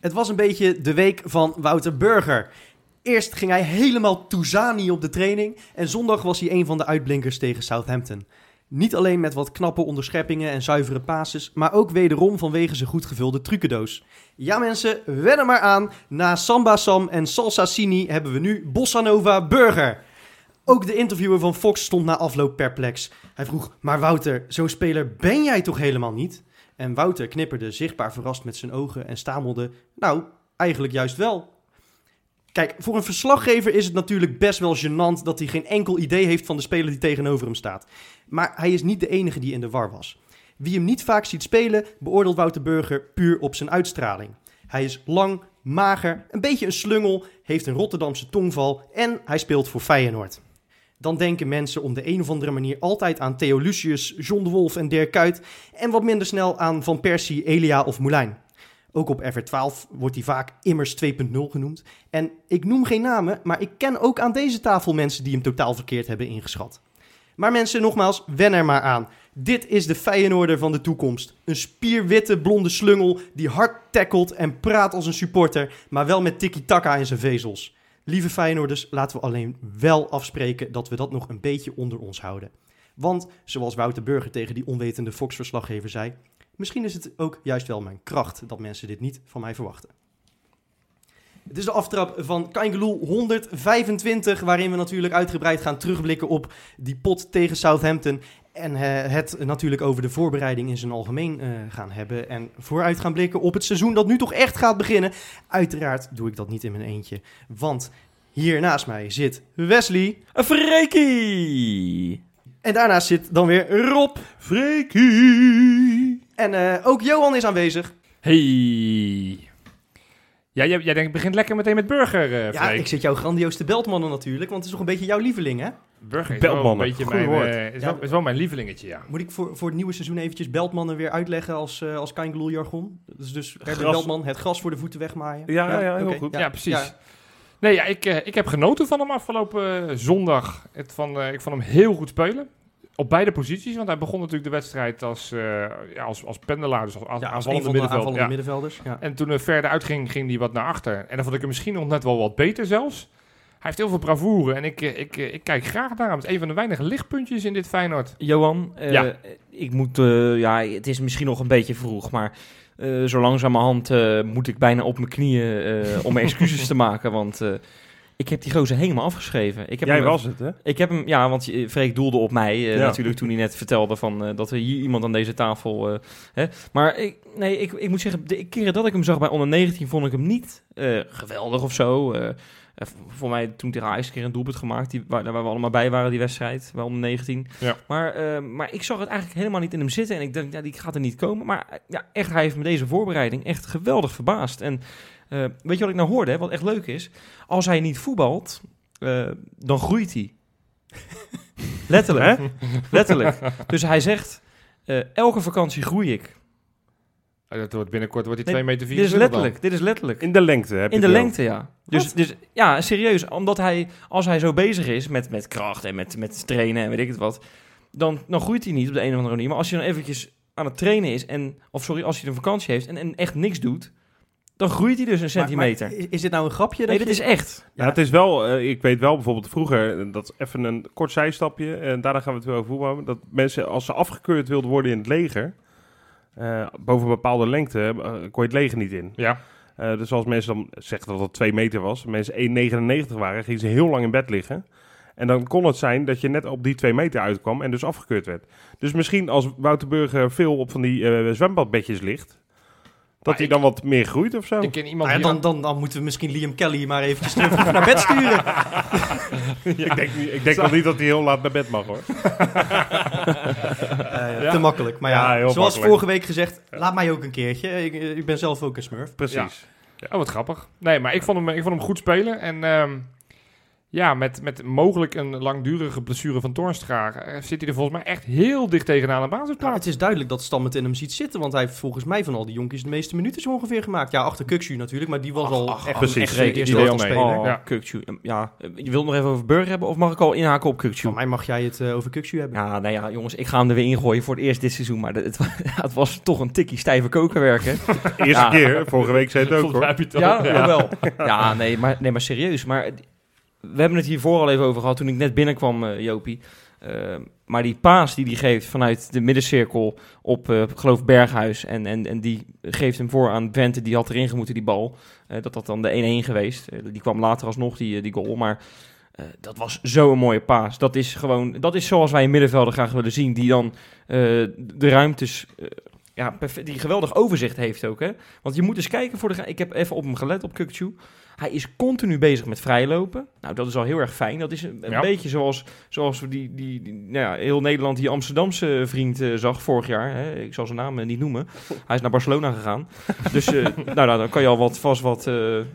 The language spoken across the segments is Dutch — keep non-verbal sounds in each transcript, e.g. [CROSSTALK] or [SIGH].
Het was een beetje de week van Wouter Burger. Eerst ging hij helemaal Touzani op de training en zondag was hij een van de uitblinkers tegen Southampton. Niet alleen met wat knappe onderscheppingen en zuivere passes, maar ook wederom vanwege zijn goed gevulde trucendoos. Ja mensen, wennen maar aan. Na Samba Sam en Salsa Sini hebben we nu Bossa Nova Burger. Ook de interviewer van Fox stond na afloop perplex. Hij vroeg, maar Wouter, zo'n speler ben jij toch helemaal niet? En Wouter knipperde zichtbaar verrast met zijn ogen en stamelde, nou, eigenlijk juist wel. Kijk, voor een verslaggever is het natuurlijk best wel gênant dat hij geen enkel idee heeft van de speler die tegenover hem staat. Maar hij is niet de enige die in de war was. Wie hem niet vaak ziet spelen, beoordeelt Wouter Burger puur op zijn uitstraling. Hij is lang, mager, een beetje een slungel, heeft een Rotterdamse tongval en hij speelt voor Feyenoord. Dan denken mensen om de een of andere manier altijd aan Theo Lucius, John de Wolf en Dirk Kuyt en wat minder snel aan Van Persie, Elia of Moulijn. Ook op FR12 wordt hij vaak immers 2.0 genoemd. En ik noem geen namen, maar ik ken ook aan deze tafel mensen die hem totaal verkeerd hebben ingeschat. Maar mensen, nogmaals, wen er maar aan. Dit is de Feyenoorder van de toekomst. Een spierwitte blonde slungel die hard tackelt en praat als een supporter, maar wel met tiki-taka in zijn vezels. Lieve Feyenoorders, laten we alleen wel afspreken dat we dat nog een beetje onder ons houden. Want, zoals Wouter Burger tegen die onwetende Fox-verslaggever zei, misschien is het ook juist wel mijn kracht dat mensen dit niet van mij verwachten. Het is de aftrap van Kaingeloel 125, waarin we natuurlijk uitgebreid gaan terugblikken op die pot tegen Southampton. En eh, het natuurlijk over de voorbereiding in zijn algemeen eh, gaan hebben. En vooruit gaan blikken op het seizoen dat nu toch echt gaat beginnen. Uiteraard doe ik dat niet in mijn eentje. Want hier naast mij zit Wesley. Freaky! En daarnaast zit dan weer Rob. Freaky. En eh, ook Johan is aanwezig. Hey! Ja, jij, jij denkt, begint lekker meteen met burger, Ja, ik zit jou grandioos te beltmannen natuurlijk. Want het is toch een beetje jouw lieveling, hè? Burger is wel een beetje mijn, woord. eh, is, Ja. wel, is wel mijn lievelingetje, ja. Moet ik voor, voor het nieuwe seizoen eventjes Beltmannen weer uitleggen als, uh, als jargon? Dat is dus Erwin. Beltman, het gras voor de voeten wegmaaien. Ja, ja, ja, heel goed. Ja, precies. Nee, ja, ik, eh, ik heb genoten van hem afgelopen zondag. Het van, eh, ik vond hem heel goed spelen. Op beide posities, want hij begon natuurlijk de wedstrijd als, eh, ja, als, als pendelaar, dus als, als Ja, als aanvallende een van de middenveld. aanvallende Ja. middenvelders. Ja. En toen er verder uitging, ging hij wat naar achter. En dan vond ik hem misschien nog net wel wat beter zelfs. Hij heeft heel veel bravoure en ik, eh, ik, eh, ik kijk graag naar hem. Het is een van de weinige lichtpuntjes in dit Feyenoord. Johan, eh, Ja. ik moet, eh, ja, het is misschien nog een beetje vroeg, maar eh, zo langzamerhand eh, moet ik bijna op mijn knieën eh, om [LAUGHS] excuses te maken, want eh, ik heb die gozer helemaal afgeschreven. Ik heb Jij hem, was het, hè? Ik heb hem, ja, want Freek doelde op mij eh, Ja. natuurlijk toen hij net vertelde van, eh, dat er hier iemand aan deze tafel... eh, hè. Maar ik, nee, ik, ik moet zeggen, de keren dat ik hem zag bij onder 19 vond ik hem niet eh, geweldig of zo. Eh, voor mij toen tegen Ajax een keer een doelpunt gemaakt, die, waar, waar we allemaal bij waren, die wedstrijd, bij onder 19. Ja. Maar, eh, maar ik zag het eigenlijk helemaal niet in hem zitten en ik dacht, ja, die gaat er niet komen. Maar eh, ja, echt, hij heeft me deze voorbereiding echt geweldig verbaasd. En eh, weet je wat ik nou hoorde, hè, wat echt leuk is? Als hij niet voetbalt, dan groeit hij. [LAUGHS] Letterlijk. [LAUGHS] Letterlijk. Dus hij zegt, elke vakantie groei ik. Eh, Dat wordt binnenkort wordt hij Nee, 2 meter Dit is 24 dan. letterlijk. Dit is letterlijk. In de lengte heb In de lengte, ja. Dus, dus ja, serieus. Omdat hij, als hij zo bezig is met, met kracht en met, met trainen en weet ik het wat, dan, dan groeit hij niet op de een of andere manier. Maar als hij dan eventjes aan het trainen is, en, of sorry, als hij een vakantie heeft en, en echt niks doet, dan groeit hij dus een Maar- maar centimeter. is- dit nou een grapje? nee, dat dit je- is echt. Ja, het is wel, eh, ik weet wel bijvoorbeeld vroeger, eh, dat is even een kort zijstapje, en daarna gaan we het weer over voetbal dat mensen als ze afgekeurd wilden worden in het leger, eh, boven een bepaalde lengte, eh, kon je het leger niet in. Ja. Eh, dus als mensen dan zeggen dat het 2 meter was, mensen 1,99 waren, gingen ze heel lang in bed liggen. En dan kon het zijn dat je net op die 2 meter uitkwam en dus afgekeurd werd. Dus misschien als Wouter Burger veel op van die zwembadbedjes ligt, dat hij dan wat meer groeit of zo. Ik ken iemand Nou ja, die dan, dan, dan moeten we misschien Liam Kelly maar eventjes terug [LAUGHS] naar bed sturen. [LAUGHS] ik denk, ik denk wel niet dat hij heel laat naar bed mag hoor. [LAUGHS] Eh, Ja. Te makkelijk. Maar ja, zoals makkelijk. vorige week gezegd, laat mij ook een keertje. Ik, ik ben zelf ook een smurf. Precies. Oh, wat grappig. Nee, maar ik vond hem, ik vond hem goed spelen. En ehm, ja, met, met mogelijk een langdurige blessure van Toornstra... eh, zit hij er volgens mij echt heel dicht tegenaan de Ja, basisplaats. het is duidelijk dat Stam het in hem ziet zitten, want hij heeft volgens mij van al die jonkies de meeste minuten zo ongeveer gemaakt. Ja, achter Kukshu natuurlijk, maar die was al ach, echt, precies. echt een Die eerste deed al elftal mee. speler. Ja. Oh, Kukçu. Ja, je wilt nog even over Burger hebben of mag ik al inhaken op Kukçu? Van mij mag jij het eh, over Kukshu hebben. Ja, nou ja, jongens, ik ga hem er weer ingooien voor het eerst dit seizoen. Maar het, [LAUGHS] het was toch een tikkie stijve kokerwerk, hè? [LAUGHS] Eerste Ja. keer, vorige week zei het ook Volgens mij hoor. heb je het al. Ja, wel. Ja, nee maar, nee, maar serieus. Maar we hebben het hiervoor al even over gehad toen ik net binnenkwam, eh Jopie. Eh, maar die paas die hij geeft vanuit de middencirkel op, eh, geloof, Berghuis. En, en, en die geeft hem voor aan Twente, die had erin gemoeten, die bal. Eh, dat dat dan de 1-1 geweest. Die kwam later alsnog, die, die goal. Maar dat was zo'n mooie paas. Dat is gewoon, dat is zoals wij in middenvelden graag willen zien. Die dan de ruimtes, ja, die geweldig overzicht heeft ook. Hè? Want je moet eens kijken voor de. Ik heb even op hem gelet op Kukchu. Hij is continu bezig met vrijlopen. Nou, dat is al heel erg fijn. Dat is een, een Ja. beetje zoals, zoals we die, die, die- nou ja, heel Nederland die Amsterdamse vriend eh, zag vorig jaar. Hè? Ik zal zijn naam eh, niet noemen. Hij is naar Barcelona gegaan. [LAUGHS] Dus eh, nou, nou, dan kan je al wat, vast wat...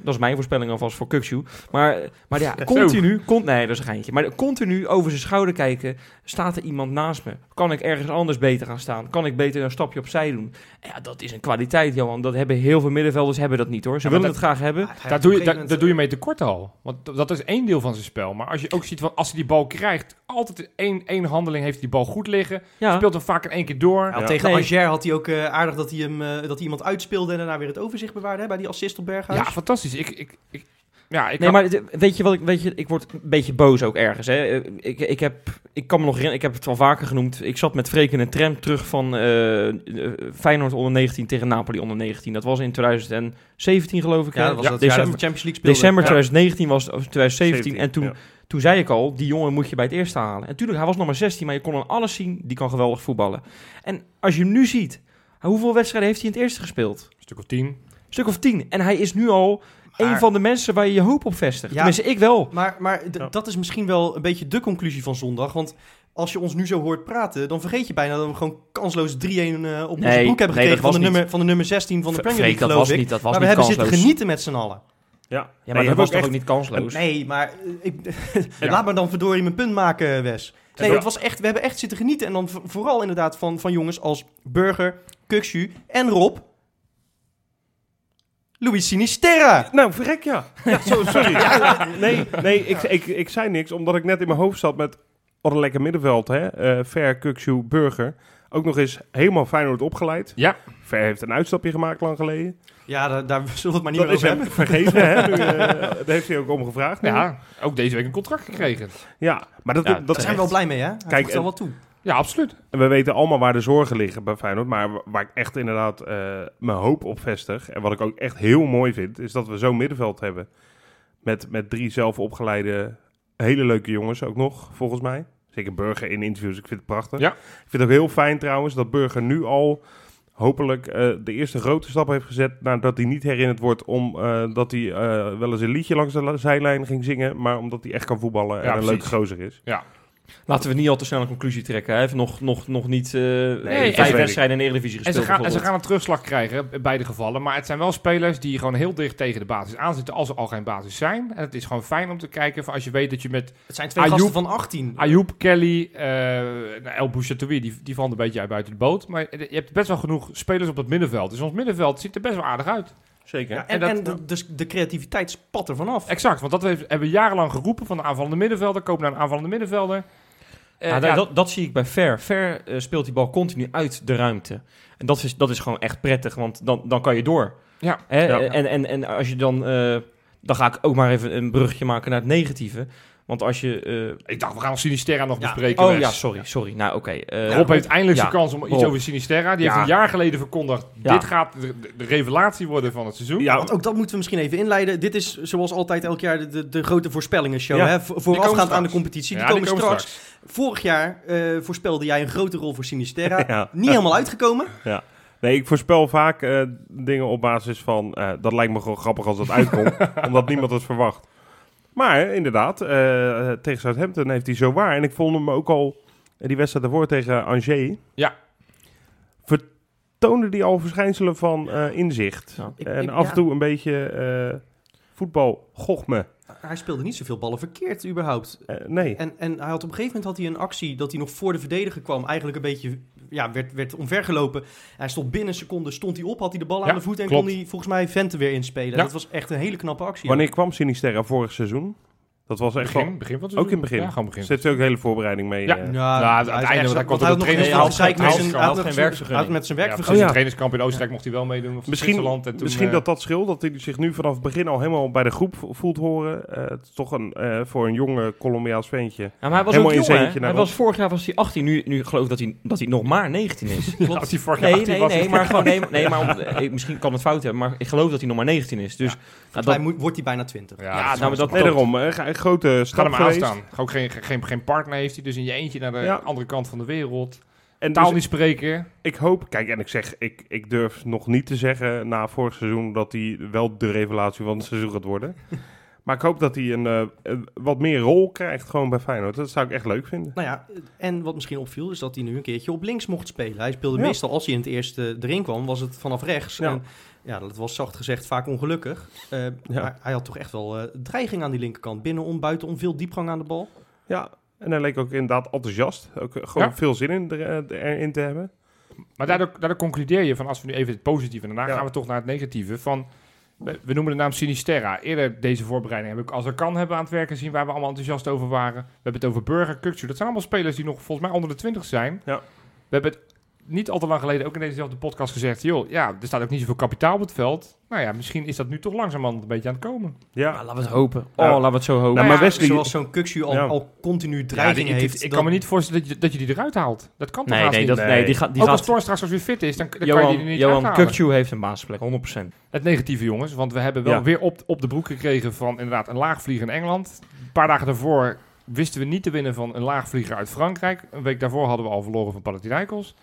dat is mijn voorspelling alvast voor Kukchu. Maar, maar ja, continu... Con, nee, dat is een geintje. Maar continu over zijn schouder kijken. Staat er iemand naast me? Kan ik ergens anders beter gaan staan? Kan ik beter een stapje opzij doen? Ja, dat is een kwaliteit, Johan. Dat hebben heel veel middenvelders hebben dat niet, hoor. Ze Ja, willen het graag hebben. Heeft Daar doe, je, daar, moment, daar doe je mee tekort al. Want dat is één deel van zijn spel. Maar als je ook ziet, van, als hij die bal krijgt, altijd één, één handeling heeft die bal goed liggen. Ja. Speelt hem vaak in één keer door. Ja, Ja. Tegen Nee. Angers had hij ook eh, aardig dat hij, hem, eh, dat hij iemand uitspeelde en daarna weer het overzicht bewaarde hè, bij die assist op Berghuis. Ja, fantastisch. Ik, ik, ik, ja, ik Nee, kan- maar weet je wat ik, weet je, ik word een beetje boos ook ergens. Hè. Ik, ik, heb, ik kan me nog herinneren, ik heb het al vaker genoemd. Ik zat met Freek in een tram terug van eh, eh, Feyenoord onder 19 tegen Napoli onder 19. Dat was in 2017 geloof ik. Ja, dat was dat december, de Champions League speelde. december Ja. 2019 was het, of 2017. En toen, ja. toen zei ik al, die jongen moet je bij het eerste halen. En natuurlijk, hij was nog maar 16, maar je kon aan alles zien, die kan geweldig voetballen. En als je hem nu ziet, hoeveel wedstrijden heeft hij in het eerste gespeeld? een stuk of tien. Een stuk of tien. En hij is nu al Een van de mensen waar je je hoop op vestigt. Ja. Tenminste, ik wel. Maar, maar Ja. dat is misschien wel een beetje de conclusie van zondag. Want als je ons nu zo hoort praten, dan vergeet je bijna dat we gewoon kansloos 3-1 eh, op onze Nee, broek hebben gekregen van, de niet. nummer, van de nummer 16 van de Premier Freek, League, dat geloof was ik. niet, dat was maar we hebben kansloos. zitten genieten met z'n allen. Ja, Ja, maar Nee, dat was toch echt- ook niet kansloos? Nee, maar eh, ik, [LAUGHS] Ja. laat me dan verdorie mijn punt maken, Wes. Nee, het was echt, we hebben echt zitten genieten. En dan vo- vooral inderdaad van, van jongens als Burger, Kukshu en Rob. Luis Sinisterra. Nou, verrek ja. ja zo, sorry. [LAUGHS] nee, nee ik, ik, ik zei niks, omdat ik net in mijn hoofd zat met... Wat een lekker middenveld, hè. Eh Ver, Kukshoe, Burger. Ook nog eens helemaal Feyenoord opgeleid. Ja. Ver heeft een uitstapje gemaakt lang geleden. Ja, daar, daar zullen we het maar niet Dat meer is over hebben. vergeven, hè. [LAUGHS] Nu, eh, daar heeft hij ook om gevraagd. nu. Ja, ook deze week een contract gekregen. ja maar dat, Ja, dat, zijn we wel blij mee, hè? Hij Kijk, wel wat toe. Ja, absoluut. En we weten allemaal waar de zorgen liggen bij Feyenoord. Maar wa- waar ik echt inderdaad eh, mijn hoop op vestig. En wat ik ook echt heel mooi vind. Is dat we zo'n middenveld hebben. Met, met drie zelf opgeleide hele leuke jongens ook nog, volgens mij. Zeker Burger in interviews. Ik vind het prachtig. Ja. Ik vind het ook heel fijn trouwens dat Burger nu al hopelijk eh, de eerste grote stap heeft gezet. Nadat hij niet herinnerd wordt omdat dat hij eh, wel eens een liedje langs de zijlijn ging zingen. Maar omdat hij echt kan voetballen en Ja, een precies. leuke gozer is. Laten we niet al te snel een conclusie trekken. Hij heeft nog, nog, nog niet eh dat vijf wedstrijden in de Eredivisie En gespeeld. ze, gaan, en ze gaan een terugslag krijgen, in beide gevallen. Maar het zijn wel spelers die gewoon heel dicht tegen de basis aanzitten als ze al geen basis zijn. En het is gewoon fijn om te kijken van als je weet dat je met Het zijn twee Ayoub- gasten van 18. Ayoub, Kelly, eh nou, El Bouchatoui, die, die valt een beetje uit buiten de boot. Maar je hebt best wel genoeg spelers op dat middenveld. Dus ons middenveld ziet er best wel aardig uit. Zeker. Ja, en en en dat- de, dus de creativiteit spat er vanaf. Exact, want dat heeft- hebben we jarenlang geroepen van de aanvallende middenvelder. Koop naar een aanvallende middenvelder. Eh, Ja, ja, dat, dat zie ik bij Ver. Ver eh, speelt die bal continu uit de ruimte. En dat is, dat is gewoon echt prettig, want dan, dan kan je door. Ja. Hè? Ja. En, en, en als je dan... eh, dan ga ik ook maar even een bruggetje maken naar het negatieve. Want als je... eh, ik dacht, we gaan Sinisterra nog Ja. bespreken. oh Wes. ja, sorry, sorry. Nou, oké. eh, Rob heeft eindelijk Ja. zijn kans om iets Rob. over Sinisterra. Die Ja. heeft een jaar geleden verkondigd. Ja. Dit gaat de, de- revelatie worden van het seizoen. Ja, Want ook dat moeten we misschien even inleiden. Dit is zoals altijd elk jaar de, de, de grote voorspellingenshow. Ja. Hè? Vo- Voorafgaand aan de competitie. Die Ja, komen, straks. Vorig jaar eh, voorspelde jij een grote rol voor Sinisterra. [LAUGHS] Ja. Niet helemaal uitgekomen. Nee, ik voorspel vaak eh, dingen op basis van... eh, dat lijkt me gewoon grappig als dat uitkomt, [LAUGHS] omdat niemand het verwacht. Maar inderdaad, eh, tegen Southampton heeft hij zo waar. En ik vond hem ook al, die wedstrijd daarvoor tegen Angers... Ja. Vertoonde die al verschijnselen van eh, inzicht. Ik- en ik- af en toe een beetje... eh, voetbal gochme. Hij speelde niet zoveel ballen verkeerd überhaupt. Nee. En, en hij had op een gegeven moment had hij een actie dat hij nog voor de verdediger kwam. Eigenlijk een beetje, ja, werd, werd omvergelopen. Hij stond binnen een seconde, stond hij op, had hij de bal Ja, aan de voet en klopt. kon hij volgens mij Vente weer inspelen. Ja. Dat was echt een hele knappe actie. Wanneer kwam Sinisterra vorig seizoen? Dat was echt Begin, wel... begin van het Ook in het begin. Ja, gewoon begin. Zit er ook een hele voorbereiding mee. Ja. eh. Ja, Ja, het is einde, want hij kwam hij geen hij had gezeik geen- met hij zijn- had met zijn- werkvergunning. met zijn Ja, werkvergunning. Oh, ja. Trainingskamp in Oostenrijk mocht hij wel meedoen. Of Misschien. En toen, misschien eh, dat dat scheelt, dat hij zich nu vanaf het begin al helemaal bij de groep vo- voelt horen. Eh, het is toch een, eh, voor een jonge Colombiaans ventje. Ja, maar hij was Helemaal ook in jong, Hij was vorig jaar was hij 18, nu, nu geloof ik dat hij, dat hij nog maar 19 is. [LAUGHS] Ja, als hij vorig jaar Nee, 18 nee, was, nee, maar gewoon, nee, nee, maar [LAUGHS] misschien kan het fout hebben, maar ik geloof dat hij nog maar 19 is. Dus Ja. nou, wordt hij bijna 20. Ja, Ja, dat is nou, Nee, klopt. daarom. Grote stap maar geweest. aan staan. Ook geen, geen, geen partner heeft hij, dus in je eentje naar de Ja. andere kant van de wereld. En Taal dus niet spreken. ik hoop, kijk, en ik zeg, ik, ik durf nog niet te zeggen na vorig seizoen dat hij wel de revelatie van het seizoen gaat worden. [LAUGHS] maar ik hoop dat hij een, eh, een wat meer rol krijgt gewoon bij Feyenoord. Dat zou ik echt leuk vinden. Nou ja, en wat misschien opviel is dat hij nu een keertje op links mocht spelen. Hij speelde Ja. meestal, als hij in het eerste erin kwam, was het vanaf rechts. Ja. En ja, dat was zacht gezegd vaak ongelukkig. Eh, Maar hij had toch echt wel eh, dreiging aan die linkerkant. Binnenom, buitenom, veel diepgang aan de bal. Ja, en hij leek ook inderdaad enthousiast. Ook gewoon Ja. veel zin in erin te hebben. Maar daardoor, daardoor concludeer je van als we nu even het positieve en daarna Ja. gaan we toch naar het negatieve. Van, we, noemen de naam Sinisterra. Eerder deze voorbereiding heb ik als er kan hebben aan het werken zien waar we allemaal enthousiast over waren. We hebben het over Burger, Kukcu. Dat zijn allemaal spelers die nog volgens mij onder de 20 zijn. Ja. We hebben het niet al te lang geleden ook in dezezelfde podcast gezegd. Joh, ja, er staat ook niet zoveel kapitaal op het veld. Nou ja, misschien is dat nu toch langzamerhand een beetje aan het komen. Ja, Ja, laten we het hopen. Oh, Ja. laten we het zo hopen. Nou, ja, maar Wesley... Zoals zo'n Kuxu al, Ja. al continu Ja, dreiging heeft. ik, ik dan- kan me niet voorstellen dat je, dat je die eruit haalt. Dat kan toch nee, nee, niet? dat, Nee. nee, die gaat... Die ook als gaat Thor straks als weer fit is, dan, dan kan je die niet Johan. Kukcu heeft een basisplek, 100%. Het negatieve, jongens. Want we hebben wel Ja. weer op, op de broek gekregen van inderdaad een laagvlieger in Engeland. Een paar dagen daarvoor wisten we niet te winnen van een laagvlieger uit Frankrijk. Een week daarvoor hadden we al verloren van Panathinaikos.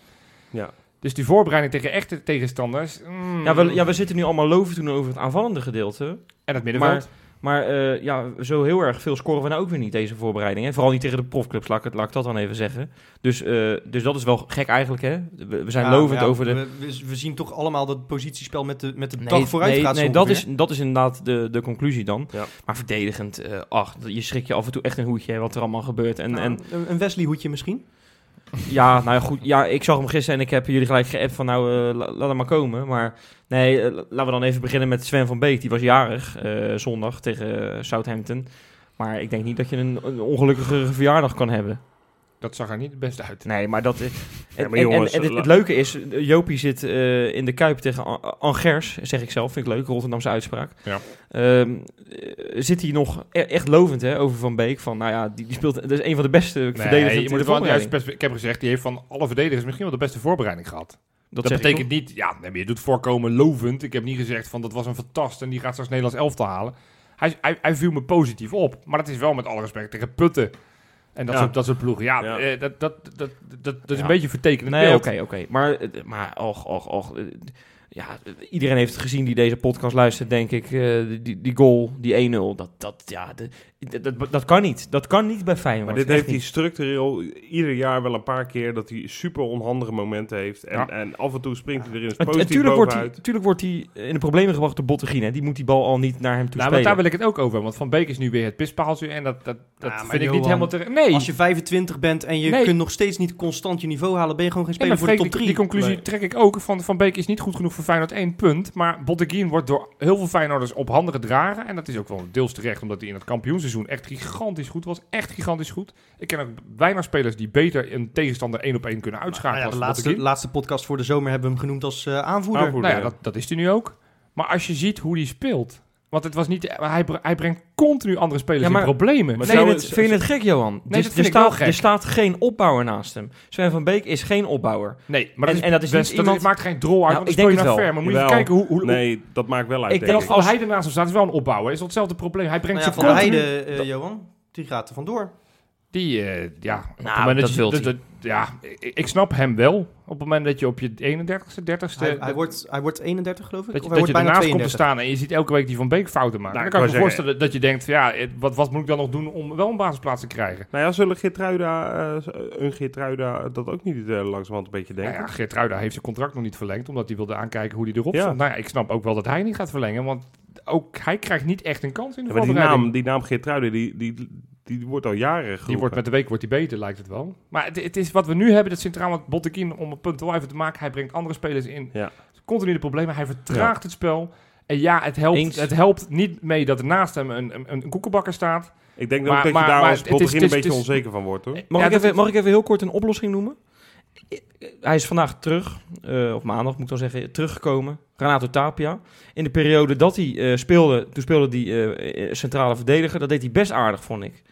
Ja. Dus die voorbereiding tegen echte tegenstanders. mm, Ja we, ja, we zitten nu allemaal loven toen over het aanvallende gedeelte. en het middenveld. Maar eh, ja, zo heel erg veel scoren we nou ook weer niet, deze voorbereiding. Hè? Vooral niet tegen de profclubs, laat ik, het, laat ik dat dan even zeggen. Dus, eh, dus dat is wel gek eigenlijk, hè? We, we zijn Ja, lovend ja, over de... We, we, we zien toch allemaal dat positiespel met de, met de Nee, dag vooruit nee, gaat. nee dat, is, dat is inderdaad de, de conclusie dan. Ja. Maar verdedigend, eh, ach, je schrik je af en toe echt een hoedje hè, wat er allemaal gebeurt. En, Nou, en een- een Wesley hoedje misschien? Ja, nou goed, ja, ik zag hem gisteren en ik heb jullie gelijk geappt van nou, eh, la- laat hem maar komen. Maar nee, eh, laten we dan even beginnen met Sven van Beek. Die was jarig eh, zondag tegen Southampton. Maar ik denk niet dat je een, een ongelukkige verjaardag kan hebben. Dat zag er niet het beste uit. Nee, maar dat... eh, en, maar en- het, leuke is, Jopie zit eh, in de Kuip tegen An- Angers, zeg ik zelf. Vind ik leuk, Rotterdamse uitspraak. Ja. Ehm, eh, zit hij nog e- echt lovend hè, over Van Beek. Van, nou ja, die, die speelt... Dat is een van de beste verdedigers je moet de het wel juist voorbereiding. best, Ik heb gezegd, die heeft van alle verdedigers misschien wel de beste voorbereiding gehad. Dat, betekent niet, ja, nee, je doet voorkomen lovend. Ik heb niet gezegd van dat was een fantast en die gaat straks Nederlands elftal halen. Hij, hij, hij viel me positief op, maar dat is wel met alle respect tegen Putten. En dat, Ja. soort, dat soort ploegen. Ja, Ja. eh, dat, dat, dat, dat, dat, is Ja. een beetje vertekend Nee, oké, oké. Maar, eh, maar och, och, och. Ja, iedereen heeft het gezien die deze podcast luistert, denk ik. eh, die, die goal, die 1-0. Dat, dat, ja, de- dat, dat, dat kan niet. Dat kan niet bij Feyenoord. Maar dit heeft hij structureel ieder jaar wel een paar keer dat hij super onhandige momenten heeft. En, Ja. en af en toe springt hij er positief tuurlijk wordt, hij, tuurlijk wordt hij in de problemen gebracht door Bottegien. Die moet die bal al niet naar hem toe Nou, want daar spelen. wil ik het ook over. Want Van Beek is nu weer het pispaaltje. En dat, dat, dat Ja, maar vind ik niet helemaal terecht. Nee, Als je 25 bent en je Nee. kunt nog steeds niet constant je niveau halen, ben je gewoon geen speler maar voor de top die, 3. die conclusie Nee. trek ik ook. Van, van Beek is niet goed genoeg voor Feyenoord één punt. Maar Botteguin wordt door heel veel Feyenoorders op handen gedragen. En dat is ook wel deels terecht, omdat hij in het kampioenseizoen echt gigantisch goed was. Echt gigantisch goed. Ik ken ook weinig spelers die beter een tegenstander één op één kunnen uitschakelen. Nou ja, de laatste, laatste podcast voor de zomer hebben we hem genoemd als eh, aanvoerder. Aanvoerder. Nou ja, dat, dat is hij nu ook. Maar als je ziet hoe hij speelt. Want het was niet. Hij, hij brengt continu andere spelers Ja, maar- in problemen. Maar vind, je zou het, vind je het gek, Johan? Nee, Dus dat er, staat, wel gek. er staat geen opbouwer naast hem. Sven van Beek is geen opbouwer. nee, maar dat, En- is, en dat is best, niet iemand- het maakt geen drol uit. Nou, want ik denk naar het ver. wel. Maar moet je kijken hoe. hoe Nee, dat maakt wel uit. Ik denk denk En als hij ernaast staat, is wel een opbouwer. Is hetzelfde probleem. Hij brengt Nou ja, ze van continu... Heide, eh, Johan, die gaat er vandoor. Die, eh, ja, op Nou, het moment dat je- dat- dat- ja, ik, ik snap hem wel. Op het moment dat je op je 31ste, 30ste... Hij, dat- hij, wordt, hij wordt 31 geloof ik. dat je, dat je wordt bijna ernaast komt te 32. staan en je ziet elke week die Van Beek fouten maken. Nou, dan kan ik ik me wou voorstellen dat je denkt, van, ja, eh, wat, wat moet ik dan nog doen om wel een basisplaats te krijgen? Nou ja, zullen Geertruida, eh, een Geertruida dat ook niet uh, langzamerhand een beetje Nou denken? ja, Geert Ruida heeft zijn contract nog niet verlengd, omdat hij wilde aankijken hoe hij erop Ja. stond. Nou ja, ik snap ook wel dat hij niet gaat verlengen, want ook hij krijgt niet echt een kans in de Ja, maar die naam, die naam Geertruida, die, die, die wordt al jaren geroepen. Die wordt met de week wordt hij beter, lijkt het wel. Maar het, het is wat we nu hebben, dat centraal met Bottekin, om een punt wel even te maken. Hij brengt andere spelers in. Ja. Continu de problemen. Hij vertraagt het spel. En ja, het helpt, Eens. het helpt niet mee dat er naast hem een, een, een koekenbakker staat. Ik denk Maar- ook dat maar- je daar maar als het een is- beetje het is- onzeker van wordt, hoor. Mag, Ja, ik even, mag ik even heel kort een oplossing noemen? Hij is vandaag terug, eh, of maandag moet ik dan zeggen, teruggekomen. Renato Tapia. In de periode dat hij eh, speelde, toen speelde hij eh, eh, centrale verdediger. Dat deed hij best aardig, vond ik.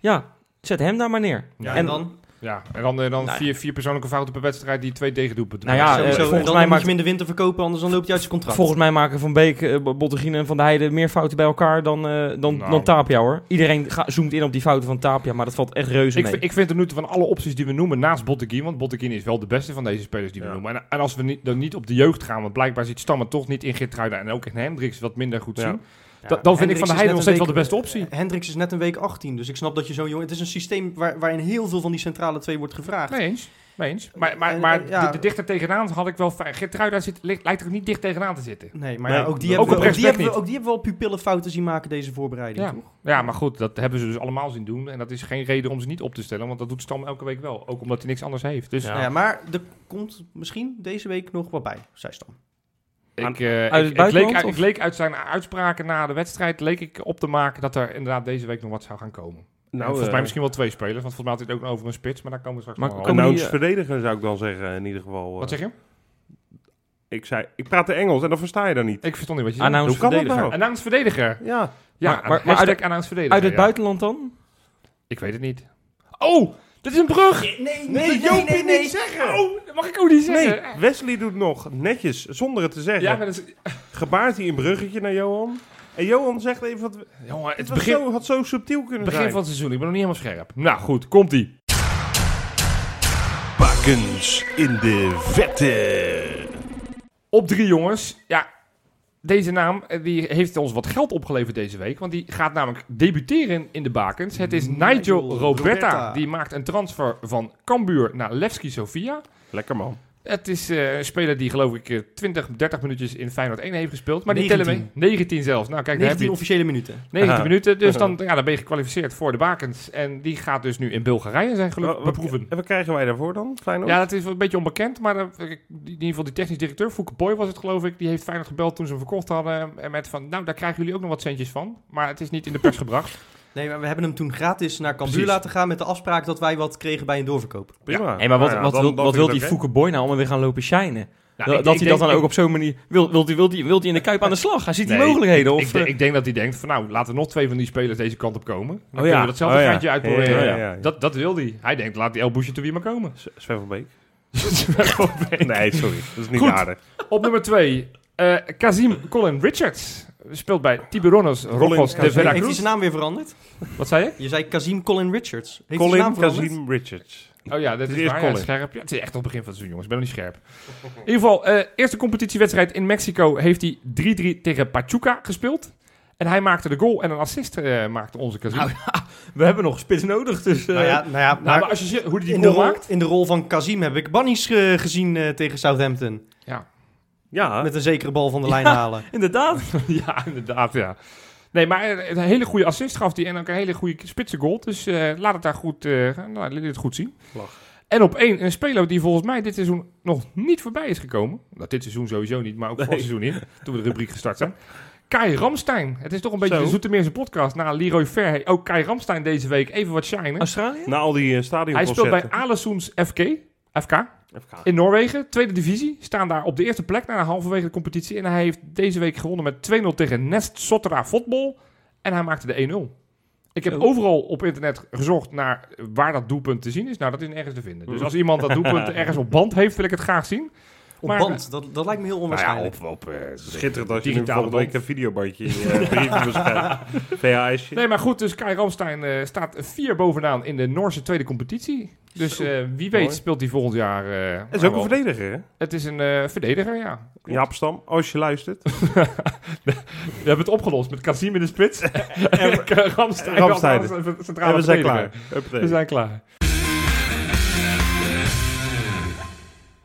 Ja, zet hem daar maar neer. Ja, En- en dan? Ja, en dan, eh, dan Nou, vier, vier persoonlijke fouten per wedstrijd die twee tegendoelpunten Nou ja, eh, volgens dan mij moet je maakt- hem in de winter verkopen, anders dan loopt hij uit zijn contract. Volgens mij maken Van Beek, uh, Bottegien en Van der Heijden meer fouten bij elkaar dan, eh, dan, Nou. dan Tapia hoor. Iedereen ga- zoomt in op die fouten van Tapia, maar dat valt echt reuze Ik, mee. ik vind het nu van alle opties die we noemen naast Botteguin, want Botteguin is wel de beste van deze spelers die we Ja. noemen. En, en als we niet, dan niet op de jeugd gaan, want blijkbaar ziet Stammen toch niet in Geertruida en ook in Hendricks wat minder goed Ja. zien. Ja, dan vind ik Van der is Heijden nog steeds wel de beste optie. Hendricks is net een week 18, dus ik snap dat je zo jong... Het is een systeem waar, waarin heel veel van die centrale twee wordt gevraagd. Mee eens. Maar, maar, En, maar ja. de, de dichter tegenaan had ik wel fijn. Geertruida zit, ligt, lijkt er ook niet dicht tegenaan te zitten. Nee, maar Nee, ja, ook die ook hebben, op we, ook, die hebben we, ook die hebben we al pupillenfouten zien maken deze voorbereiding, Ja. toch? Ja, maar goed, dat hebben ze dus allemaal zien doen. En dat is geen reden om ze niet op te stellen, want dat doet Stam elke week wel. Ook omdat hij niks anders heeft. Dus Ja. Nou ja, maar er komt misschien deze week nog wat bij, zei Stam. Ik, eh, Uit ik, het ik, buitenland, leek, uit- of? ik leek uit zijn uitspraken na de wedstrijd leek ik op te maken dat er inderdaad deze week nog wat zou gaan komen. Nou, volgens eh, mij misschien wel twee spelers, want volgens mij had hij het ook over een spits, maar daar komen we straks Maar nog wel eh, verdediger zou ik dan zeggen, in ieder geval. eh. Wat zeg je? Ik zei, ik praat de Engels en dan versta je dat niet. Ik verstond niet wat je zei. Hoe kan dat verdediger. nou? Announced verdediger. Ja, Ja, Maar- maar- uit announced verdediger. Uit het ja. buitenland dan? Ik weet het niet. Oh, dat is een brug! Nee, nee, nee, Joop, niet zeggen. Oh, dat mag ik ook niet zeggen. Nee, Wesley doet nog netjes, zonder het te zeggen. Ja, maar dat is... [LAUGHS] Gebaart hij een bruggetje naar Johan. En Johan zegt even wat... Jongen, Het begin, zo, had zo subtiel kunnen begin zijn. van het seizoen. Ik ben nog niet helemaal scherp. Nou goed, komt-ie. Bakens in de vette. Op drie jongens. Ja, deze naam eh, die heeft ons wat geld opgeleverd deze week. Want die gaat namelijk debuteren in de bakens. Het is Nigel, Nigel Roberta. Roberta. Die maakt een transfer van Cambuur naar Levski Sofia. Lekker man. Het is eh, een speler die geloof ik eh, 20, 30 minuutjes in Feyenoord 1 heeft gespeeld. Maar die 19. tellen mee. 19 zelfs. Nou kijk, daar heb 19 je officiële minuten. 19 Aha. minuten. Dus dan, ja, dan ben je gekwalificeerd voor de bakens. En die gaat dus nu in Bulgarije zijn geluk Wat- wat- beproeven. En wat krijgen wij daarvoor dan? Feyenoord? Ja, dat is een beetje onbekend, maar eh, in ieder geval die technisch directeur, Fouke Boy was het geloof ik, die heeft Feyenoord gebeld toen ze hem verkocht hadden. En met van, nou, daar krijgen jullie ook nog wat centjes van. Maar het is niet in de pers [LAUGHS] gebracht. Nee, maar we hebben hem toen gratis naar Cambuur Precies. laten gaan met de afspraak dat wij wat kregen bij een doorverkoop. Prima. Hé, maar wat, ja, wat, dan- wil, dan wat wil die. Fouke Boy nou om weer gaan lopen shinen? Nou, dat ik- dat ik hij dat denk- dan ook op zo'n manier... Wil, wilt hij wilt hij- wilt hij in de Kuip aan de slag? Hij ziet die Nee, mogelijkheden. Of, ik, denk- eh, ik denk dat hij denkt van, nou, laten er nog twee van die spelers deze kant op komen. Dan Oh kunnen ja. we datzelfde Oh ja. geintje uitproberen. Ja, ja, ja, ja. Dat, dat wil hij. Hij denkt, laat die El Boucher wie maar komen. [LAUGHS] Sven van Beek. Nee, sorry. Dat is niet Goed. aardig. Op nummer twee, eh Kazim Colin Richards. Speelt bij Tiburones Rojos de Kazim. Heeft hij Veracruz. zijn naam weer veranderd? Wat zei je? Je zei Kazim Colin Richards. Heeft Colin naam? Kazim Richards. Oh ja, dat is, waar. Ja, Colin. scherp. Ja, het is echt op het begin van het seizoen, jongens. Ik ben nog niet scherp. In ieder geval, eh, eerste competitiewedstrijd in Mexico heeft hij 3-3 tegen Pachuca gespeeld. En hij maakte de goal en een assist eh, maakte onze Kazim. Nou we hebben nog spits nodig, dus... eh, Nou ja, nou ja Nou, maar als je ziet hoe hij die in, de goal rol, maakt... in de rol van Kazim heb ik Bannies eh, gezien eh, tegen Southampton. Ja, Met een zekere bal van de lijn Ja. halen. [LAUGHS] Inderdaad. [LAUGHS] ja, inderdaad, ja. Nee, maar eh, een hele goede assist gaf hij en ook een hele goede spitse goal. Dus eh, laat het daar goed, eh nou, laat het goed zien. Lach. En op één, een speler die volgens mij dit seizoen nog niet voorbij is gekomen. Nou, dit seizoen sowieso niet, maar ook vorig Nee. seizoen niet. Toen we de rubriek gestart zijn. Kai Ramstein. Het is toch een beetje Zo. de Zoetermeerse podcast na Leroy Ver. Ook Kai Ramstein deze week even wat shinen. Australië? na al die uh, stadion Hij speelt bij Alesoens FK, FK in Noorwegen. Tweede divisie. Staan daar op de eerste plek na halverwege de competitie. En hij heeft deze week gewonnen met 2-0 tegen Nest Sottera Voetbal. En hij maakte de 1-0. Ik heb overal op internet gezocht naar waar dat doelpunt te zien is. Nou, dat is nergens te vinden. Dus als iemand dat doelpunt [LAUGHS] ergens op band heeft, wil ik het graag zien. Op Maar- band, dat, dat lijkt me heel Nou ja, onwaarschijnlijk. op, op, eh, schitterend als je nu volgende week een videobandje in je uh. [LAUGHS] VHS'je. Nee, maar goed, dus Kai Ramstein eh, staat vier bovenaan in de Noorse tweede competitie. Dus eh, wie weet mooi. speelt hij volgend jaar... eh, Het is ook een verdediger, hè? Het is een eh, verdediger, ja. Jaap Stam, als je luistert. [LAUGHS] We hebben het opgelost met Casim in de spits. [LAUGHS] en Ramstein Ramstein. En we zijn klaar. Huppatee. We zijn klaar.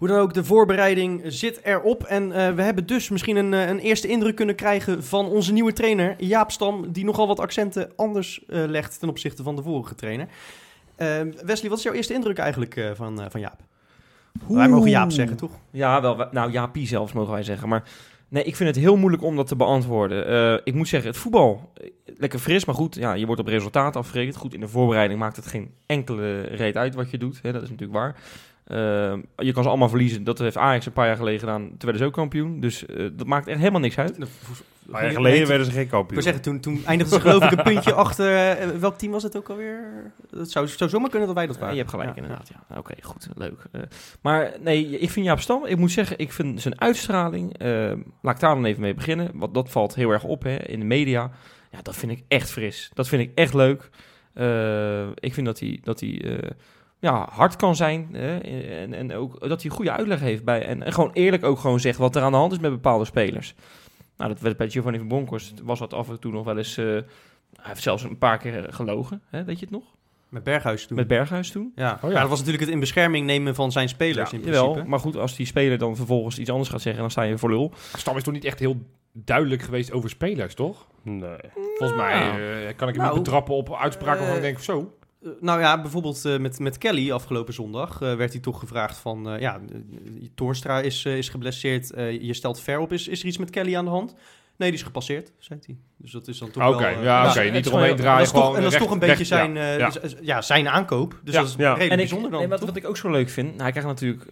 Hoe dan ook, de voorbereiding zit erop. En eh, we hebben dus misschien een, eh, een eerste indruk kunnen krijgen van onze nieuwe trainer, Jaap Stam, die nogal wat accenten anders eh, legt ten opzichte van de vorige trainer. Eh, Wesley, wat is jouw eerste indruk eigenlijk van, van Jaap? Wij mogen Jaap zeggen, toch? Ja, wel. we- Nou, Jaapie zelfs mogen wij zeggen. Maar nee, ik vind het heel moeilijk om dat te beantwoorden. Ik moet zeggen, het voetbal, lekker fris, maar goed. Ja, je wordt op resultaat afgerekend. Goed, in de voorbereiding maakt het geen enkele reet uit wat je doet. Hè, dat is natuurlijk waar. Eh, je kan ze allemaal verliezen. Dat heeft Ajax een paar jaar geleden gedaan. Toen werden ze ook kampioen. Dus eh, dat maakt echt helemaal niks uit. Een paar jaar geleden werden ze geen Ik kampioen. wil zeggen, toen, toen eindigde ze geloof ik een [LAUGHS] puntje achter... eh, welk team was het ook alweer? Het zou, zou zomaar kunnen dat wij dat Ja, waren. je hebt gelijk, Ja, inderdaad. Ja. Oké, goed, leuk. Eh, maar nee, ik vind Jaap Stam, ik moet zeggen, ik vind zijn uitstraling, eh, laat ik daar dan even mee beginnen, want dat valt heel erg op hè, in de media. Ja, dat vind ik echt fris. Dat vind ik echt leuk. Eh, ik vind dat hij, dat hij eh, ja, hard kan zijn hè, en, en ook dat hij goede uitleg heeft bij, en, en gewoon eerlijk ook gewoon zegt wat er aan de hand is met bepaalde spelers. Nou, dat werd bij Giovanni van Bronckhorst, was dat af en toe nog wel eens, eh, hij heeft zelfs een paar keer gelogen, hè, weet je het nog? Met Berghuis toen. Met Berghuis toen. ja. Oh ja. ja, dat was natuurlijk het in bescherming nemen van zijn spelers Ja, in principe. jawel, maar goed, als die speler dan vervolgens iets anders gaat zeggen, dan sta je voor lul. Stam is toch niet echt heel duidelijk geweest over spelers, toch? Nee. Volgens mij Nou. eh, kan ik hem Nou. niet betrappen op uitspraken waarvan ik Eh, denk, zo. Eh, nou ja, bijvoorbeeld eh, met, met Kelly afgelopen zondag eh, werd hij toch gevraagd van... eh, ja, Toornstra is, is geblesseerd, eh, je stelt ver op. Is, is er iets met Kelly aan de hand? Nee, die is gepasseerd, zei hij. Dus dat is dan toch Oké, wel... eh, ja, ja, oké. Niet eromheen gewoon- draaien, dat is toch, gewoon en dat is recht- toch een beetje zijn, ja, eh, ja. zijn aankoop. Dus Ja, dat is ja. redelijk En ik, bijzonder dan. nee, wat, wat ik ook zo leuk vind, hij krijgt natuurlijk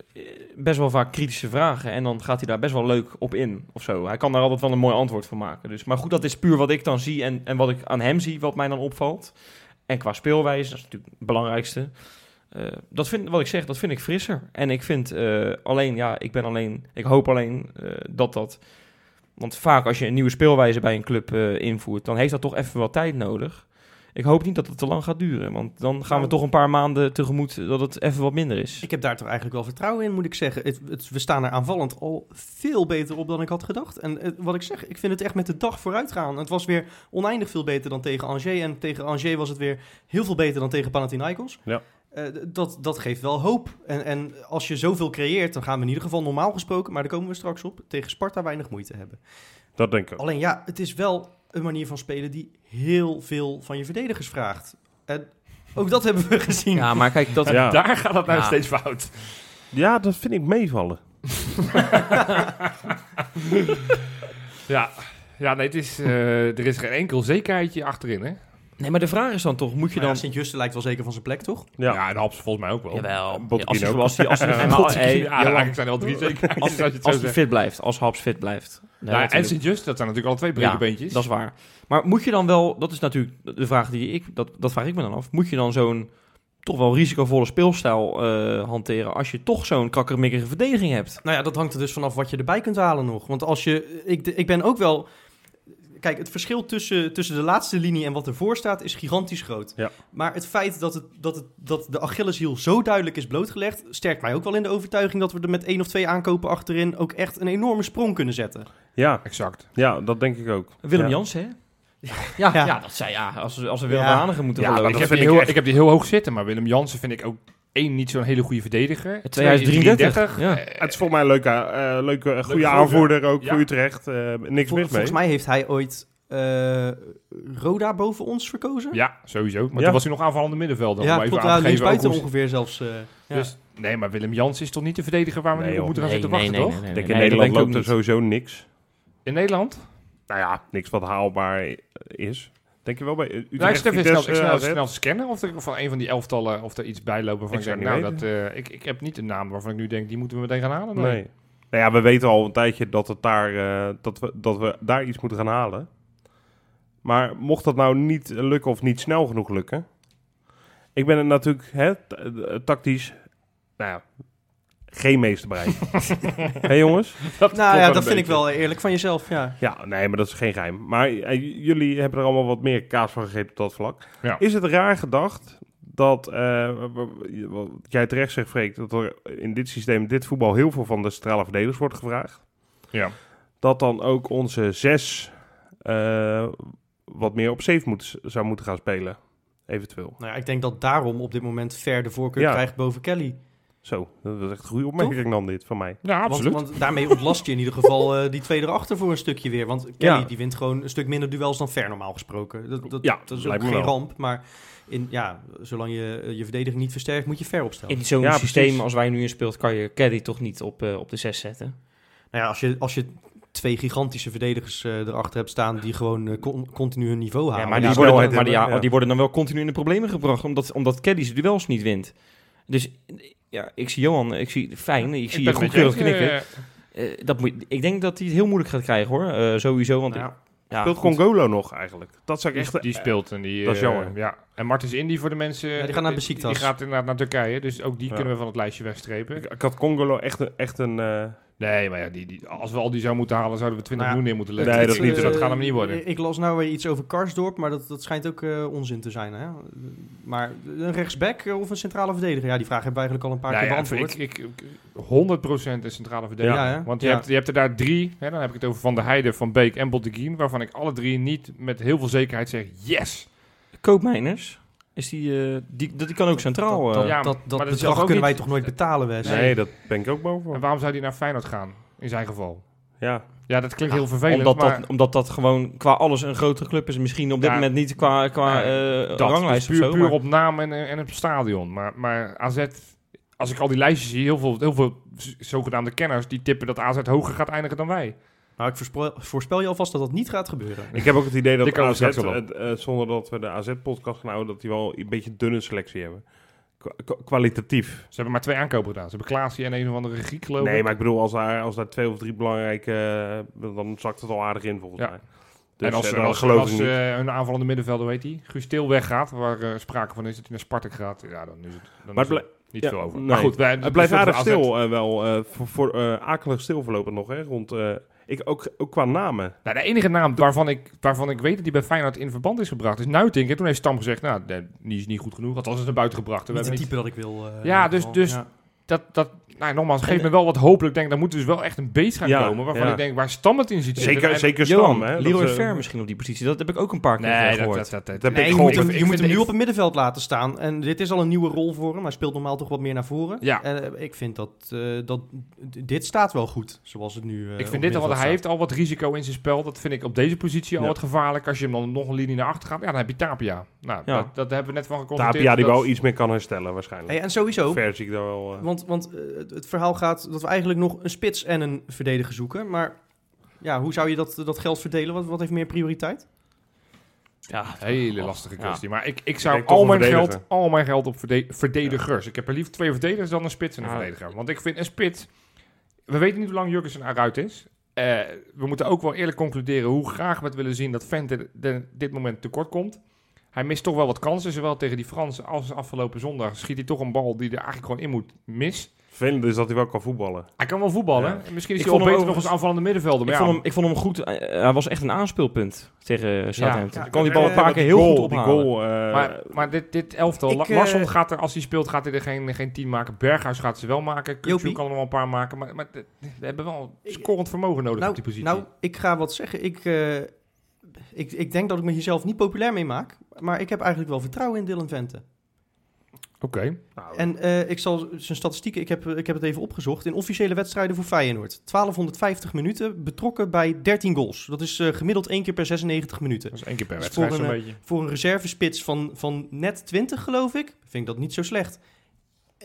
best wel vaak kritische vragen en dan gaat hij daar best wel leuk op in of zo. Hij kan daar altijd wel een mooi antwoord van maken. Dus, maar goed, dat is puur wat ik dan zie en, en wat ik aan hem zie, wat mij dan opvalt. En qua speelwijze, dat is natuurlijk het belangrijkste. Eh, dat vind, wat ik zeg, dat vind ik frisser. En ik vind eh, alleen, ja, ik ben alleen, ik hoop alleen eh, dat dat. Want vaak als je een nieuwe speelwijze bij een club invoert, dan heeft dat toch even wat tijd nodig. Ik hoop niet dat het te lang gaat duren, want dan gaan we Nou. toch een paar maanden tegemoet dat het even wat minder is. Ik heb daar toch eigenlijk wel vertrouwen in, moet ik zeggen. Het, het- we staan er aanvallend al veel beter op dan ik had gedacht. En eh, wat ik zeg, ik vind het echt met de dag vooruit gaan. Het was weer oneindig veel beter dan tegen Angers. En tegen Angers was het weer heel veel beter dan tegen Panathinaikos. Ja. Eh, dat, dat geeft wel hoop. En, en als je zoveel creëert, dan gaan we in ieder geval normaal gesproken, maar daar komen we straks op, tegen Sparta weinig moeite hebben. Dat denk ik ook. Alleen ja, het is wel een manier van spelen die heel veel van je verdedigers vraagt. En ook dat hebben we [LAUGHS] gezien. Ja, maar kijk, dat, Ja. Daar gaat het nou Ja. steeds fout. Ja, dat vind ik meevallen. [LAUGHS] Ja, ja nee, het is, eh, er is geen enkel zekerheidje achterin, hè? Nee, maar de vraag is dan toch, moet je Maar ja, dan... Sint-Juste lijkt wel zeker van zijn plek, toch? Ja. Ja, en Haps volgens mij ook wel. Jawel, Botkin Ja, als hij ook. zoals die, als hij, [LAUGHS] Botkin, hey, ja, eigenlijk zijn er al drie zeker. als, als als hij fit blijft, als Haps fit blijft. Nee, Ja, en. Sint-Just, dat zijn natuurlijk al twee Ja, brekenbeentjes. Dat is waar. Maar moet je dan wel, dat is natuurlijk de vraag die ik, dat, dat vraag ik me dan af. Moet je dan zo'n toch wel risicovolle speelstijl eh, hanteren als je toch zo'n kakkermikkige verdediging hebt? Nou ja, dat hangt er dus vanaf wat je erbij kunt halen nog. Want als je. Ik, ik ben ook wel. Kijk, het verschil tussen, tussen de laatste linie en wat ervoor staat is gigantisch groot. Ja. Maar het feit dat, het, dat, het, dat de Achilleshiel zo duidelijk is blootgelegd, sterkt mij ook wel in de overtuiging dat we er met één of twee aankopen achterin ook echt een enorme sprong kunnen zetten. Ja, Exact. ja, dat denk ik ook. Willem ja. Jansen, hè? Ja, ja. Ja. dat zei ja. Als, we- als we Willem Ja. Hanegem moeten Ja, geloven. ik, heb echt- ik heb die heel hoog zitten, maar Willem Jansen vind ik ook één niet zo'n hele goede verdediger. 2033, ja. Eh, Het is volgens mij een leuke, eh, leuke goede aanvoerder ook Ja. voor Utrecht. Eh, niks Vol- mis mee. volgens mij heeft hij ooit eh, Roda boven ons verkozen. ja, sowieso. Maar Ja. toen was hij nog aanvallende middenvelder. ja klopt. aan Ja, ook hoe- ongeveer zelfs. eh, ja. Dus, nee, maar Willem Jansen is toch niet de verdediger waar we Nee, nu op moeten gaan Nee, zitten nee, wachten, nee, toch? nee, Ik nee, denk nee, in Nederland loopt er sowieso niks. In Nederland? Nou ja, niks wat haalbaar is. Denk je wel bij Utrecht? Nou, ik snel, snel, snel scannen of er van een van die elftallen of er iets bij lopen waarvan Ik ik, nou, dat, eh, ik, ik heb niet een naam waarvan ik nu denk, die moeten we meteen gaan halen. Nee. Nee. Nou ja, we weten al een tijdje dat, het daar, eh, dat, we, dat we daar iets moeten gaan halen. Maar mocht dat nou niet lukken of niet snel genoeg lukken. Ik ben het natuurlijk hè, eh, tactisch. Nou ja, geen meester bereikt. [LAUGHS] Hé jongens? Dat Nou ja, dat vind ik wel eerlijk van jezelf, ja. Ja, nee, maar dat is geen geheim. Maar eh, jullie hebben er allemaal wat meer kaas van gegeten op dat vlak. Ja. Is het raar gedacht dat, eh, wat jij terecht zegt, Freek, dat er in dit systeem, dit voetbal, heel veel van de centrale verdedigers wordt gevraagd? Ja. Dat dan ook onze zes eh, wat meer op safe moet, zou moeten gaan spelen, eventueel. Nou ja, ik denk dat daarom op dit moment Ver de voorkeur Ja. krijgt boven Kelly. Zo, dat is echt een goede opmerking dan dit van mij. Ja, Want, absoluut. want daarmee ontlast je in ieder geval eh, die twee erachter voor een stukje weer. Want Kelly Ja. die wint gewoon een stuk minder duels dan Ver normaal gesproken. Dat, dat, Ja, dat is ook lijkt me geen wel. ramp. Maar in, ja, zolang je eh, je verdediging niet versterkt, moet je Ver opstellen. In zo'n Ja, systeem precies. als wij nu in speelt, kan je Caddy toch niet op, eh, op de 6 zetten. Nou ja, als je, als je twee gigantische verdedigers eh, erachter hebt staan die gewoon con- continu hun niveau halen. Ja, maar, die worden, dan, maar die, hebben, ja, ja. die worden dan wel continu in de problemen gebracht, omdat, omdat Caddy zijn duels niet wint. Dus ja, ik zie Johan, ik zie fijn, ik zie je eens, knikken. eh, Eh, dat moet, ik denk dat hij het heel moeilijk gaat krijgen hoor, Eh, sowieso. Want Nou ik- ja, Speelt goed. Congolo nog eigenlijk? Dat zou ik Die, echt... die speelt en die... dat is eh, jammer. ja. En Martens Indy voor de mensen... Ja, die gaan naar Die, Besiktas. gaat inderdaad naar Turkije, dus ook die Ja. kunnen we van het lijstje wegstrepen. Ik, ik had Congolo echt een... Echt een eh, Nee, maar ja, die, die, als we al die zou moeten halen, zouden we 20 Nou miljoen neer moeten leggen. Nee, dat Dus niet. dat eh, gaat hem niet worden. Ik las nou weer iets over Karsdorp, maar dat, dat schijnt ook eh, onzin te zijn. Hè? Maar een rechtsback eh, of een centrale verdediger? Ja, die vraag hebben we eigenlijk al een paar Nou keer ja, beantwoord. ik, ik, ik, 100% een centrale verdediger. Ja, hè? Want je, Ja. hebt, je hebt er daar drie, hè, dan heb ik het over Van der Heijden, Van Beek en Botteguin, waarvan ik alle drie niet met heel veel zekerheid zeg, yes! Koopmijners, is die, eh, die, dat, die kan ook centraal. Dat, dat, eh, ja, dat, dat maar dat bedrag kunnen wij niet- toch nooit betalen, Wes? nee. dat ben ik ook boven. En waarom zou die naar Feyenoord gaan, in zijn geval? Ja. Ja, dat klinkt Ja, heel vervelend, omdat, maar dat, omdat dat gewoon qua alles een grotere club is. Misschien op dit Ja, moment niet qua, qua ja, eh, dat ranglijst puur, of zo. puur maar- op naam en, en op stadion. Maar, maar AZ, als ik al die lijstjes zie, heel veel, heel veel zogenaamde kenners, die tippen dat AZ hoger gaat eindigen dan wij. Nou, ik voorspel, voorspel je alvast dat dat niet gaat gebeuren. Ik heb ook het idee dat AZ, op. eh, eh, zonder dat we de AZ-podcast gaan houden, dat die wel een beetje een dunne selectie hebben. Kwa- kwa- kwalitatief. Ze hebben maar twee aankopen gedaan. Ze hebben Klaasie en een of andere Griek, geloof Nee, ik. maar ik bedoel, als daar, als daar twee of drie belangrijke... eh, dan zakt het al aardig in, volgens Ja. mij. Dus en als, eh, als, geloof als ik niet. eh, hun aanvallende middenvelder, weet hij, Guus Til weggaat, waar eh, sprake van is dat hij naar Spartak gaat, ja, dan is het, dan Maar is het niet ja, veel over. nee. Maar goed, wij, Het blijft aardig stil wel. eh, voor voor eh, akelig stil voorlopig nog, hè. Rond, eh, ik, ook, ook qua namen. Nou, de enige naam waarvan ik, waarvan ik weet dat die bij Feyenoord in verband is gebracht is Nuitink. En toen heeft Stam gezegd, nou, die is niet goed genoeg. Althans, is naar buiten gebracht. Niet hebben het niet, type dat ik wil. eh, Ja, dus- dus- Ja. Dat, dat, nou, nogmaals, geeft me wel wat hoop. Ik denk, daar moet dus wel echt een beest gaan Ja, komen. Waarvan ja. ik denk, waar Stam het in ziet zitten. Zeker, En- zeker Johan, Stam, hè. Leroy eh, Ver misschien op die positie. Dat heb ik ook een paar keer Nee, gehoord. dat, dat, dat- Dat heb Nee, ik je gehoord. moet hem, je moet hem nu op het middenveld laten staan. En dit is al een nieuwe rol voor hem. Hij speelt normaal toch wat meer naar voren. Ja. En eh, ik vind dat, eh, dat dit staat wel goed, zoals het nu eh, Ik vind dit al, want hij heeft al wat risico in zijn spel. Dat vind ik op deze positie al Ja. wat gevaarlijk. Als je hem dan nog een linie naar achter gaat, ja, dan heb je Tapia. Nou, Ja. dat, dat hebben we net van geconstateerd. Tapia die wel iets meer kan herstellen, waarschijnlijk. Hey, en sowieso, Ver zie ik daar wel... eh, want, want eh, het, verhaal gaat dat we eigenlijk nog een spits en een verdediger zoeken. Maar ja, hoe zou je dat, dat geld verdelen? Wat, wat heeft meer prioriteit? Ja, Hele lastige Ja. kwestie. Maar ik, ik zou al mijn, geld, al mijn geld op verde- verdedigers. Ik heb er liever twee verdedigers dan een spits en een Ja. verdediger. Want ik vind een spits... We weten niet hoe lang Jurgensen eruit is. Eh, we moeten ook wel eerlijk concluderen hoe graag we het willen zien dat Vente dit moment tekort komt. Hij mist toch wel wat kansen, zowel tegen die Fransen als afgelopen zondag. Schiet hij toch een bal die er eigenlijk gewoon in moet mis. Vervelend is dat hij wel kan voetballen. Hij kan wel voetballen. Ja. Misschien is Ik hij vond wel beter nog als aanvallende middenvelder. ik, Maar vond ja, hem, ik vond hem goed. eh, hij was echt een aanspeelpunt tegen Southampton. Ja, kan die bal een Eh, paar keer heel goal, goed Die ophalen. goal, eh, Maar, maar dit, dit elftal, Ik, eh, Larsson gaat er, als hij speelt, gaat hij er geen, geen tien maken. Berghuis gaat ze wel maken. Jopie. kan er wel een paar maken. Maar, maar de- we hebben wel scorend vermogen nodig nou, op die positie. nou, ik ga wat zeggen. Ik, eh, ik, ik denk dat ik me hier zelf niet populair mee maak. Maar ik heb eigenlijk wel vertrouwen in Dylan Vente. Oké. nou, En eh, ik zal zijn statistieken, ik heb, ik heb het even opgezocht. In officiële wedstrijden voor Feyenoord. 1250 minuten, betrokken bij 13 goals. Dat is eh, gemiddeld één keer per 96 minuten. Dat is één keer per Dus wedstrijd voor zo'n een, beetje. Voor een reservespits van, van net 20, geloof ik, vind ik dat niet zo slecht.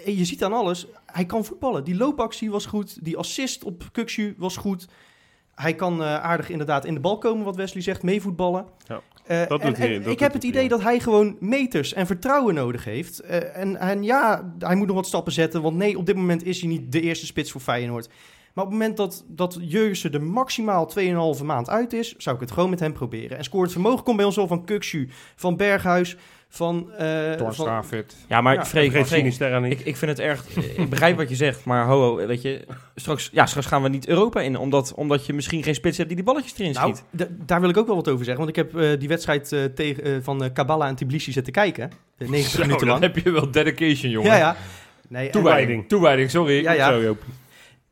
En je ziet aan alles, hij kan voetballen. Die loopactie was goed, die assist op Kukshu was goed. Hij kan eh, aardig inderdaad in de bal komen, wat Wesley zegt, meevoetballen. Ja, Eh, dat en- doet hij- en dat ik heb het idee dat hij gewoon meters en vertrouwen nodig heeft. Eh, en, en ja, hij moet nog wat stappen zetten, want nee, op dit moment is hij niet de eerste spits voor Feyenoord. Maar op het moment dat, dat Jurgensen er maximaal 2,5 maand uit is, zou ik het gewoon met hem proberen. En scorend vermogen komt bij ons al van Kukshu, van Berghuis, van... eh Torstra van. Ja, maar Ja, Freek, Sinisterra niet. ik, ik vind het erg... ik begrijp wat je zegt, maar ho, ho, weet je... Straks, ja, straks gaan we niet Europa in, omdat, omdat je misschien geen spits hebt die die balletjes erin Nou, schiet. d- daar wil ik ook wel wat over zeggen. Want ik heb eh, die wedstrijd eh, tegen, van Kabbalah en Tbilisi zitten kijken. eh, [LAUGHS] 90 Zo, minuten dan lang. heb je wel dedication, jongen. Ja, ja. Nee, en, Toewijding. Toewijding, sorry. Ja, ja.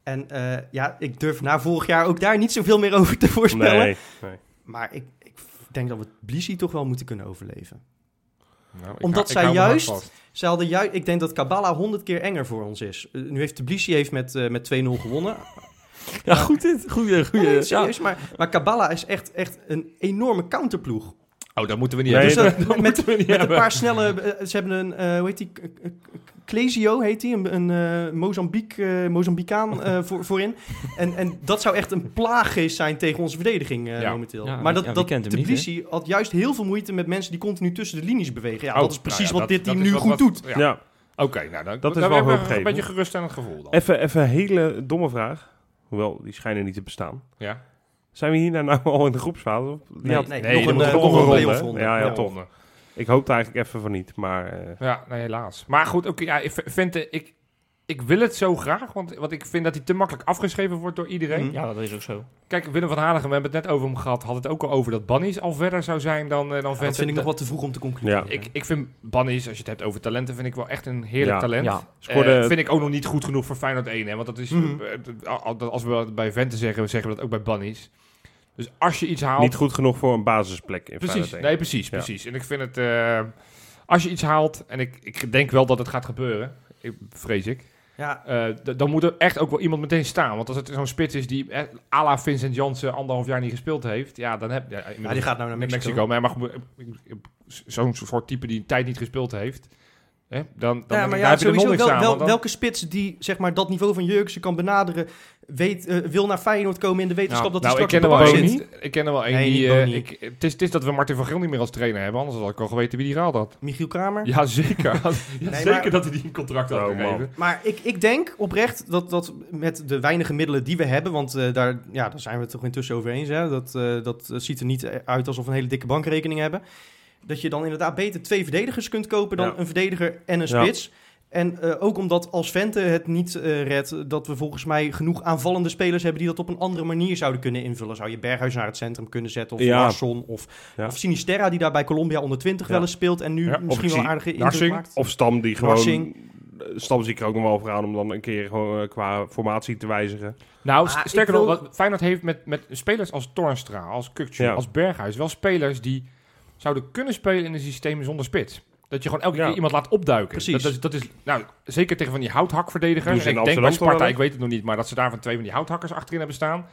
En eh, ja, ik durf na vorig jaar ook daar niet zoveel meer over te voorspellen. Nee, nee. Maar ik, ik denk dat we Tbilisi toch wel moeten kunnen overleven. Nou, Omdat hou- zij juist-. Ze hadden juist, ik denk dat Kabbalah 100 keer enger voor ons is. Eh, nu heeft Tbilisi heeft met, eh, met 2-0 gewonnen. [LAUGHS] Ja, goed dit. Goeie, nee, ja. serieus, maar, maar Kabbalah is echt, echt een enorme counterploeg. Oh, dat moeten we niet Nee, hebben. Dus dat- Dat met, moeten we niet met een hebben. paar snelle... eh, ze hebben een, eh, hoe heet die? Clesio heet die, een, een eh, Mozambique, eh, Mozambicaan eh, [LAUGHS] voor, voorin. En, en dat zou echt een plaaggeest zijn tegen onze verdediging eh, Ja. momenteel. Ja, maar dat, ja, dat kent hem niet, Tbilisi had juist heel veel moeite met mensen die continu tussen de linies bewegen. Ja, Oh, dat is precies nou ja, wat dat- dit team is nu wat- goed wat- doet. Ja. Ja. Oké, nou, dan, Dat is wel hebben we een beetje gerust aan het gevoel dan. Even, even een hele domme vraag. Hoewel, die schijnen niet te bestaan. Ja. Zijn we hier nou al in de groepsfase? Nee. Nee, Nee, nog een, nog een een ronde, ja, Ja. toch. Ik hoopte eigenlijk even van niet, maar... eh, Ja, nee, helaas. Maar goed, oké, ja, ik ik, ik wil het zo graag, want, want ik vind dat hij te makkelijk afgeschreven wordt door iedereen. Mhm. Ja, dat is ook zo. Kijk, Willem van Hanegem, we hebben het net over hem gehad, had het ook al over dat Bannies al verder zou zijn dan, eh, dan Dat Vente. vind ik nog wat te vroeg om te concluderen. Ja. Ik, ik vind Bannies, als je het hebt over talenten, vind ik wel echt een heerlijk Ja. talent. Ja. Scoorde- Eh, vind ik ook nog niet goed genoeg voor Feyenoord 1. Hè? Want dat is, Mhm. al- al- als we dat bij Vente zeggen, zeggen we dat ook bij Bannies. Dus als je iets haalt... niet goed genoeg voor een basisplek in Precies, nee, precies, Ja. precies. En ik vind het... eh, als je iets haalt, en ik, ik denk wel dat het gaat gebeuren, ik, vrees ik, Ja, eh, dan moet er echt ook wel iemand meteen staan. Want als het zo'n spits is die eh, à la Vincent Janssen anderhalf jaar niet gespeeld heeft, ja, dan heb ja, ja, die gaat nou naar Mexico. Mexico. Maar, eh, zo'n soort type die een tijd niet gespeeld heeft, hè, dan, dan, ja, maar ja, heb je er nog sowieso niks wel, aan. wel- want dan- welke spits die zeg maar, dat niveau van Jurgensen kan benaderen, weet, eh, wil naar Feyenoord komen in de wetenschap dat nou, hij ik straks ken er op wel de één. bank zit. Ik ken er wel één Nee, die... niet eh, ik, het, is, het is dat we Martin van Geel niet meer als trainer hebben, anders had ik al geweten wie die gehaald had. Michiel Kramer. Ja, zeker. [LAUGHS] Ja, Nee, zeker maar- dat hij die een contract had Oh, gegeven. Maar ik, ik denk oprecht dat, dat met de weinige middelen die we hebben, want eh, daar, ja, daar zijn we het toch intussen over eens, hè, dat, eh, dat ziet er niet uit alsof we een hele dikke bankrekening hebben, dat je dan inderdaad beter twee verdedigers kunt kopen dan Ja. een verdediger en een Ja. spits. En eh, ook omdat als Vente het niet eh, redt, dat we volgens mij genoeg aanvallende spelers hebben die dat op een andere manier zouden kunnen invullen. Zou je Berghuis naar het centrum kunnen zetten, of Ja. Larsson, of, Ja. of Sinisterra die daar bij Colombia onder 20 Ja. wel eens speelt en nu misschien wel aardige indruk maakt. Of Stam die gewoon... Narsing. Stam zie ik er ook nog wel voor aan om dan een keer gewoon eh, qua formatie te wijzigen. Nou, Ah, sterker wil- nog, wat Feyenoord heeft met, met spelers als Tornstra, als Kukcu, Ja. als Berghuis, wel spelers die zouden kunnen spelen in een systeem zonder spits. Dat je gewoon elke Ja. keer iemand laat opduiken. Precies. Dat, is, dat is, nou, zeker tegen van die ze in Ik denk bij Sparta, ik weet het nog niet, maar dat ze daar van twee van die houthakkers achterin hebben staan.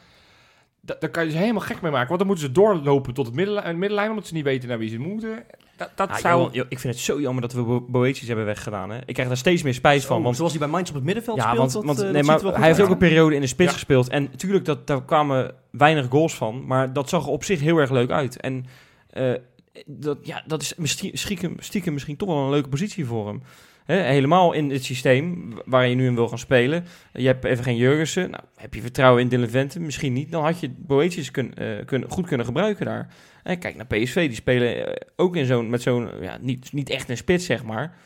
Da- daar kan je ze helemaal gek mee maken. Want dan moeten ze doorlopen tot het middenlijn, het middenlijn omdat ze niet weten naar wie ze moeten. Dat, dat Ah, zou... joh, joh, ik vind het zo jammer dat we Bo- Boetius hebben weggedaan. Hè. Ik krijg daar steeds meer spijt van. Oh, Want zoals hij bij Mainz op het middenveld ja, speelt, want, dat, want eh, nee, dat maar hij heeft ook een periode in de spits Ja. gespeeld. En natuurlijk, dat, daar kwamen weinig goals van. Maar dat zag er op zich heel erg leuk uit. En eh, dat, ja, dat is misschien, stiekem, stiekem misschien toch wel een leuke positie voor hem. Helemaal in het systeem waar je nu in wil gaan spelen. Je hebt even geen Jurgensen. Nou, heb je vertrouwen in Dylan Vente? Misschien niet. Dan had je Boetius kun, kun, goed kunnen gebruiken daar. Kijk naar PSV. Die spelen eh, ook in zo'n, met zo'n, ja, niet, niet echt een spits zeg maar.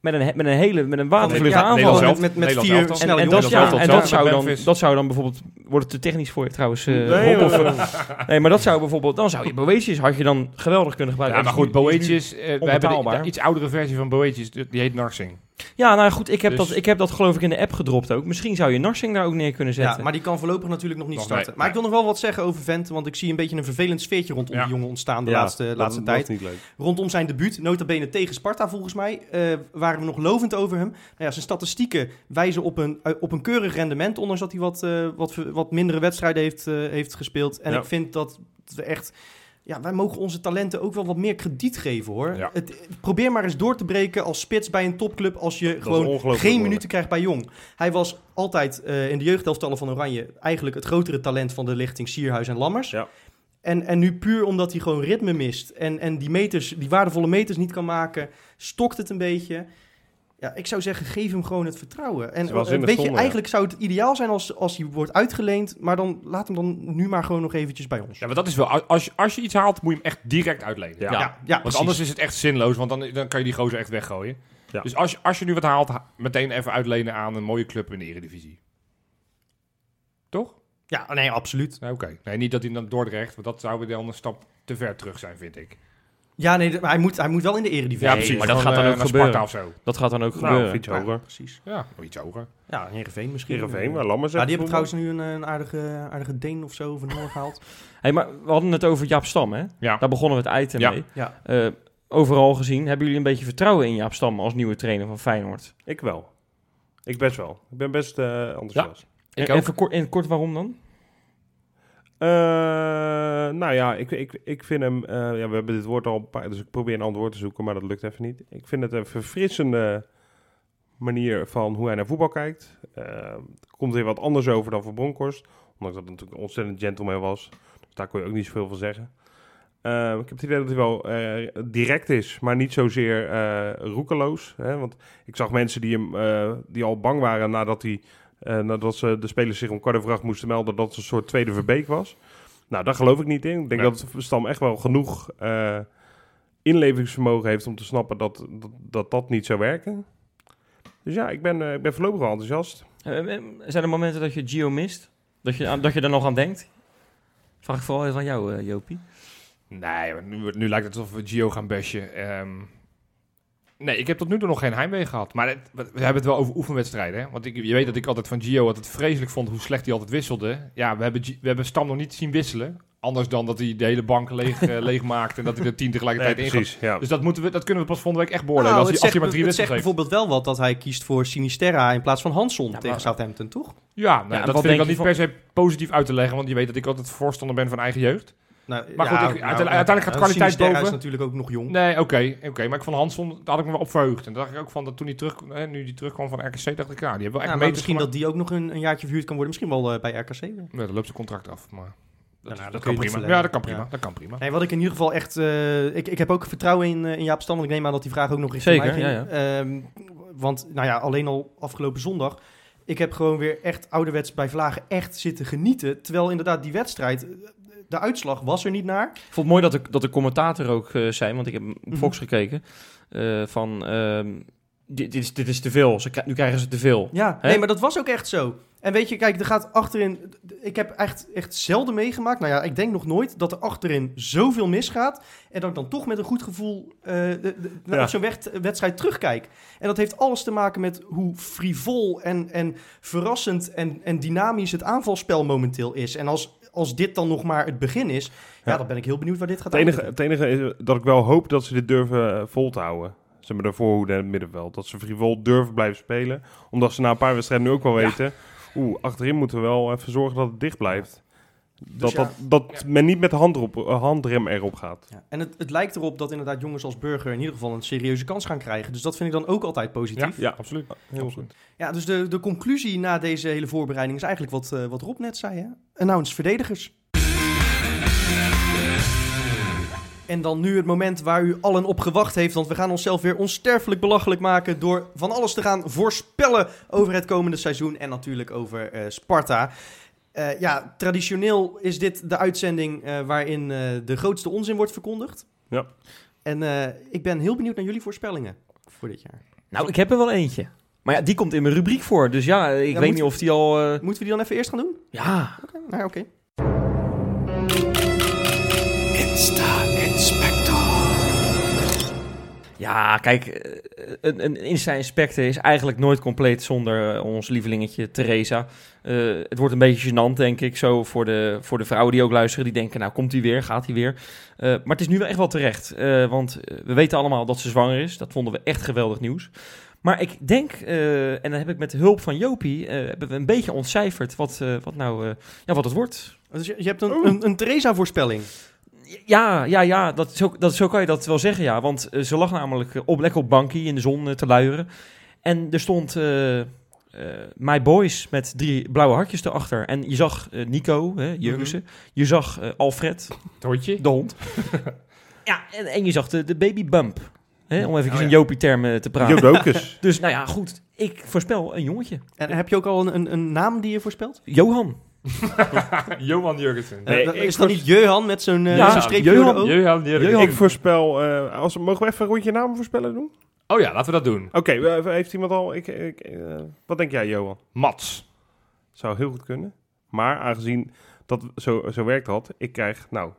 Met een, met een hele, met een watervlucht Ja, aanval. Met- met- met vier snelle En, en, dat, ja, en dat, zou dan, dat zou dan bijvoorbeeld... Wordt het te technisch voor je trouwens? eh, Nee, Rob, of, eh, nee, maar dat zou bijvoorbeeld... Dan zou je Boetius had je dan geweldig kunnen gebruiken. Ja, maar goed, Boetjes, eh, we hebben de, iets oudere versie van Boetjes, die die heet Narsing. Ja, nou goed, ik heb, Dus- dat, ik heb dat geloof ik in de app gedropt ook. Misschien zou je Narsing daar ook neer kunnen zetten. Ja, maar die kan voorlopig natuurlijk nog niet Nog starten. nee, maar ik wil nog wel wat zeggen over Vente, want ik zie een beetje een vervelend sfeertje rondom Ja. die jongen ontstaan de ja, laatste, dat- laatste dat tijd. niet leuk. Rondom zijn debuut, nota bene tegen Sparta volgens mij, eh, waren we nog lovend over hem. Nou ja, zijn statistieken wijzen op een, eh, op een keurig rendement, ondanks dat hij wat, eh, wat, wat mindere wedstrijden heeft, eh, heeft gespeeld. En Ja. ik vind dat we echt... Ja, wij mogen onze talenten ook wel wat meer krediet geven hoor. Ja. Het, probeer maar eens door te breken als spits bij een topclub als je gewoon geen minuten krijgt bij Jong. Hij was altijd eh, in de jeugdelftallen van Oranje eigenlijk het grotere talent van de lichting Sierhuis en Lammers. Ja. En, en nu puur omdat hij gewoon ritme mist en, en die, meters, die waardevolle meters niet kan maken, stokt het een beetje. Ja, ik zou zeggen, geef hem gewoon het vertrouwen. En eh, weet ja. eigenlijk zou het ideaal zijn als, als hij wordt uitgeleend, maar dan laat hem dan nu maar gewoon nog eventjes bij ons. Ja, maar dat is wel... Als je, als je iets haalt, moet je hem echt direct uitlenen. Ja. ja, ja Want precies. anders is het echt zinloos, want dan, dan kan je die gozer echt weggooien. Ja. Dus als je, als je nu wat haalt, ha- meteen even uitlenen aan een mooie club in de Eredivisie. Toch? Ja, nee, absoluut. Nee, Oké. Nee, niet dat hij dan Dordrecht, want dat zou weer dan een stap te ver terug zijn, vind ik. Ja, nee, hij moet, hij moet wel in de eredivisie. Ja, precies. maar dat gaat dan eh, ook gebeuren. Sparta of zo. Dat gaat dan ook Nou, gebeuren. iets Ja, hoger. precies. Ja, nog iets hoger. Ja, Heerenveen misschien. Heerenveen, Eh, maar Lammers. Ja, die hebben trouwens nu een, een aardige, aardige Deen of zo van gehaald. [LAUGHS] Hey, maar we hadden het over Jaap Stam, hè? Ja. Daar begonnen we het item Ja. mee. Ja. Eh, overal gezien, hebben jullie een beetje vertrouwen in Jaap Stam als nieuwe trainer van Feyenoord? Ik wel. Ik best wel. Ik ben best eh, enthousiast. Ik en, ook. Even kort, in het kort waarom dan? Eh, nou ja, ik, ik, ik vind hem... eh, ja, we hebben dit woord al een paar... Dus ik probeer een antwoord te zoeken, maar dat lukt even niet. Ik vind het een verfrissende manier van hoe hij naar voetbal kijkt. Er komt weer wat anders over dan voor Bronkhorst. Ondanks dat natuurlijk een ontzettend gentleman was. Dus daar kon je ook niet zoveel van zeggen. Ik heb het idee dat hij wel direct is, maar niet zozeer roekeloos. Hè? Want ik zag mensen die, hem, die al bang waren nadat, hij, nadat ze de spelers zich om kwart over acht moesten melden dat het een soort tweede Verbeek was. Nou, daar geloof ik niet in. Ik denk Nee. dat Stam echt wel genoeg eh, inlevingsvermogen heeft om te snappen dat dat, dat, dat niet zou werken. Dus ja, ik ben, eh, ik ben voorlopig wel enthousiast. Eh, eh, zijn er momenten dat je Gio mist? Dat je, dat je er nog aan denkt? Vraag ik vooral even aan jou, eh, Jopie. Nee, nu, nu lijkt het alsof we Gio gaan bashen. Ehm, nee, ik heb tot nu toe nog geen heimwee gehad. Maar het- we hebben het wel over oefenwedstrijden. Hè? Want ik, je weet dat ik altijd van Gio altijd vreselijk vond hoe slecht hij altijd wisselde. Ja, we hebben, we hebben Stam nog niet zien wisselen. Anders dan dat hij de hele bank leeg, eh, [LAUGHS] leeg maakt en dat hij er tien tegelijkertijd Nee, in gaat. precies. Ja. Dus dat, moeten we, dat kunnen we pas volgende week echt beoordelen. Nou, als, hij, als hij maar drie het wissels zegt heeft. bijvoorbeeld wel wat dat hij kiest voor Sinisterra in plaats van Hansson Ja, tegen Southampton, toch? Ja, nou, Ja, dat vind ik dan niet per se positief uit te leggen. Want je weet dat ik altijd voorstander ben van eigen jeugd. Nou, Maar goed, ik- uiteindelijk- uiteindelijk gaat kwaliteit Sinisterra boven. is natuurlijk ook nog jong. Nee, oké. oké. maar ik van Hansson, daar had ik me wel op verheugd. En daar dacht ik ook van, dat toen hij terug, hè, nu die terugkwam van RKC, dacht ik, ja, die hebben wel echt Ja, misschien gemaakt. dat die ook nog een, een jaartje verhuurd kan worden. Misschien wel eh, bij RKC weer. Ja, dan loopt zijn contract af, maar... Dat, nou, dat kan prima. Ja, dat kan prima. Ja. Dat kan prima. Nee, wat ik in ieder geval echt... eh, ik, ik heb ook vertrouwen in, eh, in Jaap Stam. Want ik neem aan dat die vraag ook nog richting Zeker, mij ging. ja, Ehm, want, nou ja, alleen al afgelopen zondag... Ik heb gewoon weer echt ouderwets bij Vlagen echt zitten genieten. Terwijl inderdaad die wedstrijd... De uitslag was er niet naar. Ik vond het mooi dat de, dat de commentator ook eh, zei, want ik heb op Mhm. Fox gekeken, eh, van ehm, dit, dit, is, dit is te veel. Ze, nu krijgen ze te veel. Ja, Hè? nee, maar dat was ook echt zo. En weet je, kijk, er gaat achterin... Ik heb echt, echt zelden meegemaakt, nou ja, ik denk nog nooit... dat er achterin zoveel misgaat... en dat ik dan toch met een goed gevoel de, de, naar Ja. zo'n wed- wedstrijd terugkijk. En dat heeft alles te maken met hoe frivol en, en verrassend en, en dynamisch het aanvalspel momenteel is. En als, als dit dan nog maar het begin is... Ja, Ja. dan ben ik heel benieuwd waar dit gaat Het enige, het enige is dat ik wel hoop dat ze dit durven eh, vol te houden. Zeg maar de voorhoede en het middenveld. Dat ze frivol durven blijven spelen. Omdat ze na een paar wedstrijden nu ook wel Ja. weten... Oeh, achterin moeten we wel even zorgen dat het dicht blijft. Dat, Dus ja. dat, dat men niet met de hand erop, eh, handrem erop gaat. Ja. En het, het lijkt erop dat inderdaad jongens als Burger... in ieder geval een serieuze kans gaan krijgen. Dus dat vind ik dan ook altijd positief. Ja, absoluut. Heel Absoluut. goed. Ja, dus de, de conclusie na deze hele voorbereiding is eigenlijk wat, eh, wat Rob net zei. Hè? Announce verdedigers. En dan nu het moment waar u allen op gewacht heeft. Want we gaan onszelf weer onsterfelijk belachelijk maken. door van alles te gaan voorspellen over het komende seizoen. En natuurlijk over eh, Sparta. Eh, ja, traditioneel is dit de uitzending eh, waarin eh, de grootste onzin wordt verkondigd. Ja. En eh, ik ben heel benieuwd naar jullie voorspellingen voor dit jaar. Nou, ik heb er wel eentje. Maar ja, die komt in mijn rubriek voor. Dus ja, ik Ja, weet niet of die al... eh, Moeten we die dan even eerst gaan doen? ja, Oké, nou oké. Ja, kijk, eh, een, een Insta-inspector is eigenlijk nooit compleet zonder eh, ons lievelingetje Theresa. Eh, het wordt een beetje gênant, denk ik, zo voor de, voor de vrouwen die ook luisteren. Die denken, nou, komt hij weer, gaat hij weer. Eh, maar het is nu wel echt wel terecht. eh, want we weten allemaal dat ze zwanger is. Dat vonden we echt geweldig nieuws. Maar ik denk, eh, en dan heb ik met de hulp van Jopie, eh, hebben we een beetje ontcijferd wat, eh, wat nou, eh, ja, wat het wordt. Dus je, je hebt een, Oeh. een, een Theresa-voorspelling. Ja, ja, ja, dat, zo, dat, zo kan je dat wel zeggen, ja. Want eh, ze lag namelijk eh, op, lekker op bankie in de zon eh, te luieren. En er stond eh, eh, My Boys met drie blauwe hartjes erachter. En je zag Nico, hè, Jurgensen. Je zag Alfred, Toortje? de hond. [LAUGHS] ja, en, en je zag de, de baby bump. Hè, om even Oh, in. Jopie-termen te praten. Jodokus. [LAUGHS] Dus nou ja, goed. Ik voorspel een jongetje. En heb je ook al een, een, een naam die je voorspelt? Johan. [LAUGHS] Johan Jurgensen. Nee, Eh, is dat niet Jehan met zo'n eh, Ja? Johan Jurgensen. Johan. Ik voorspel... eh, als, mogen we even een rondje namen voorspellen doen? Oh ja, laten we dat doen. Oké, heeft iemand al... Ik, ik, wat denk jij, Johan? Mats. Zou heel goed kunnen. Maar aangezien dat zo, zo werkt dat, ik krijg... Nou,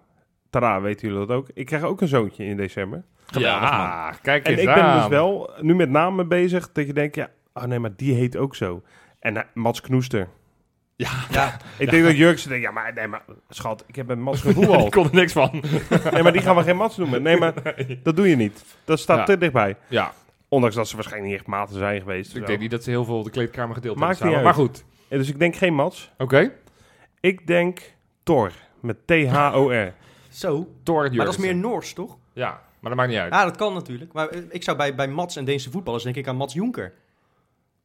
tada, weten jullie dat ook? Ik krijg ook een zoontje in december. ja, kijk En eens ik ben aan. dus wel nu met namen bezig dat je denkt, ja, oh nee, maar die heet ook zo. En Mats Knoester. Ja, Ja, Ik denk dat Jurksen denkt, ja, maar nee, maar schat, ik heb een Mats [LAUGHS] ik gevoel al. kon er niks van. Nee, maar die gaan we geen Mats noemen. Nee, maar dat doe je niet. Dat staat Ja. te dichtbij. Ja, Ondanks dat ze waarschijnlijk niet echt maten zijn geweest. ik Zo. denk niet dat ze heel veel de kleedkamer gedeeld Maakt hebben niet samen. uit. Maar goed, Ja, Dus ik denk geen Mats. oké. Ik denk Thor. Met T-H-O-R. [LAUGHS] zo. Thor Maar dat is meer Noors, toch? Ja, maar dat maakt niet uit. Ja, dat kan natuurlijk. Maar eh, ik zou bij, bij Mats en Deense voetballers denk ik aan Mats Jonker.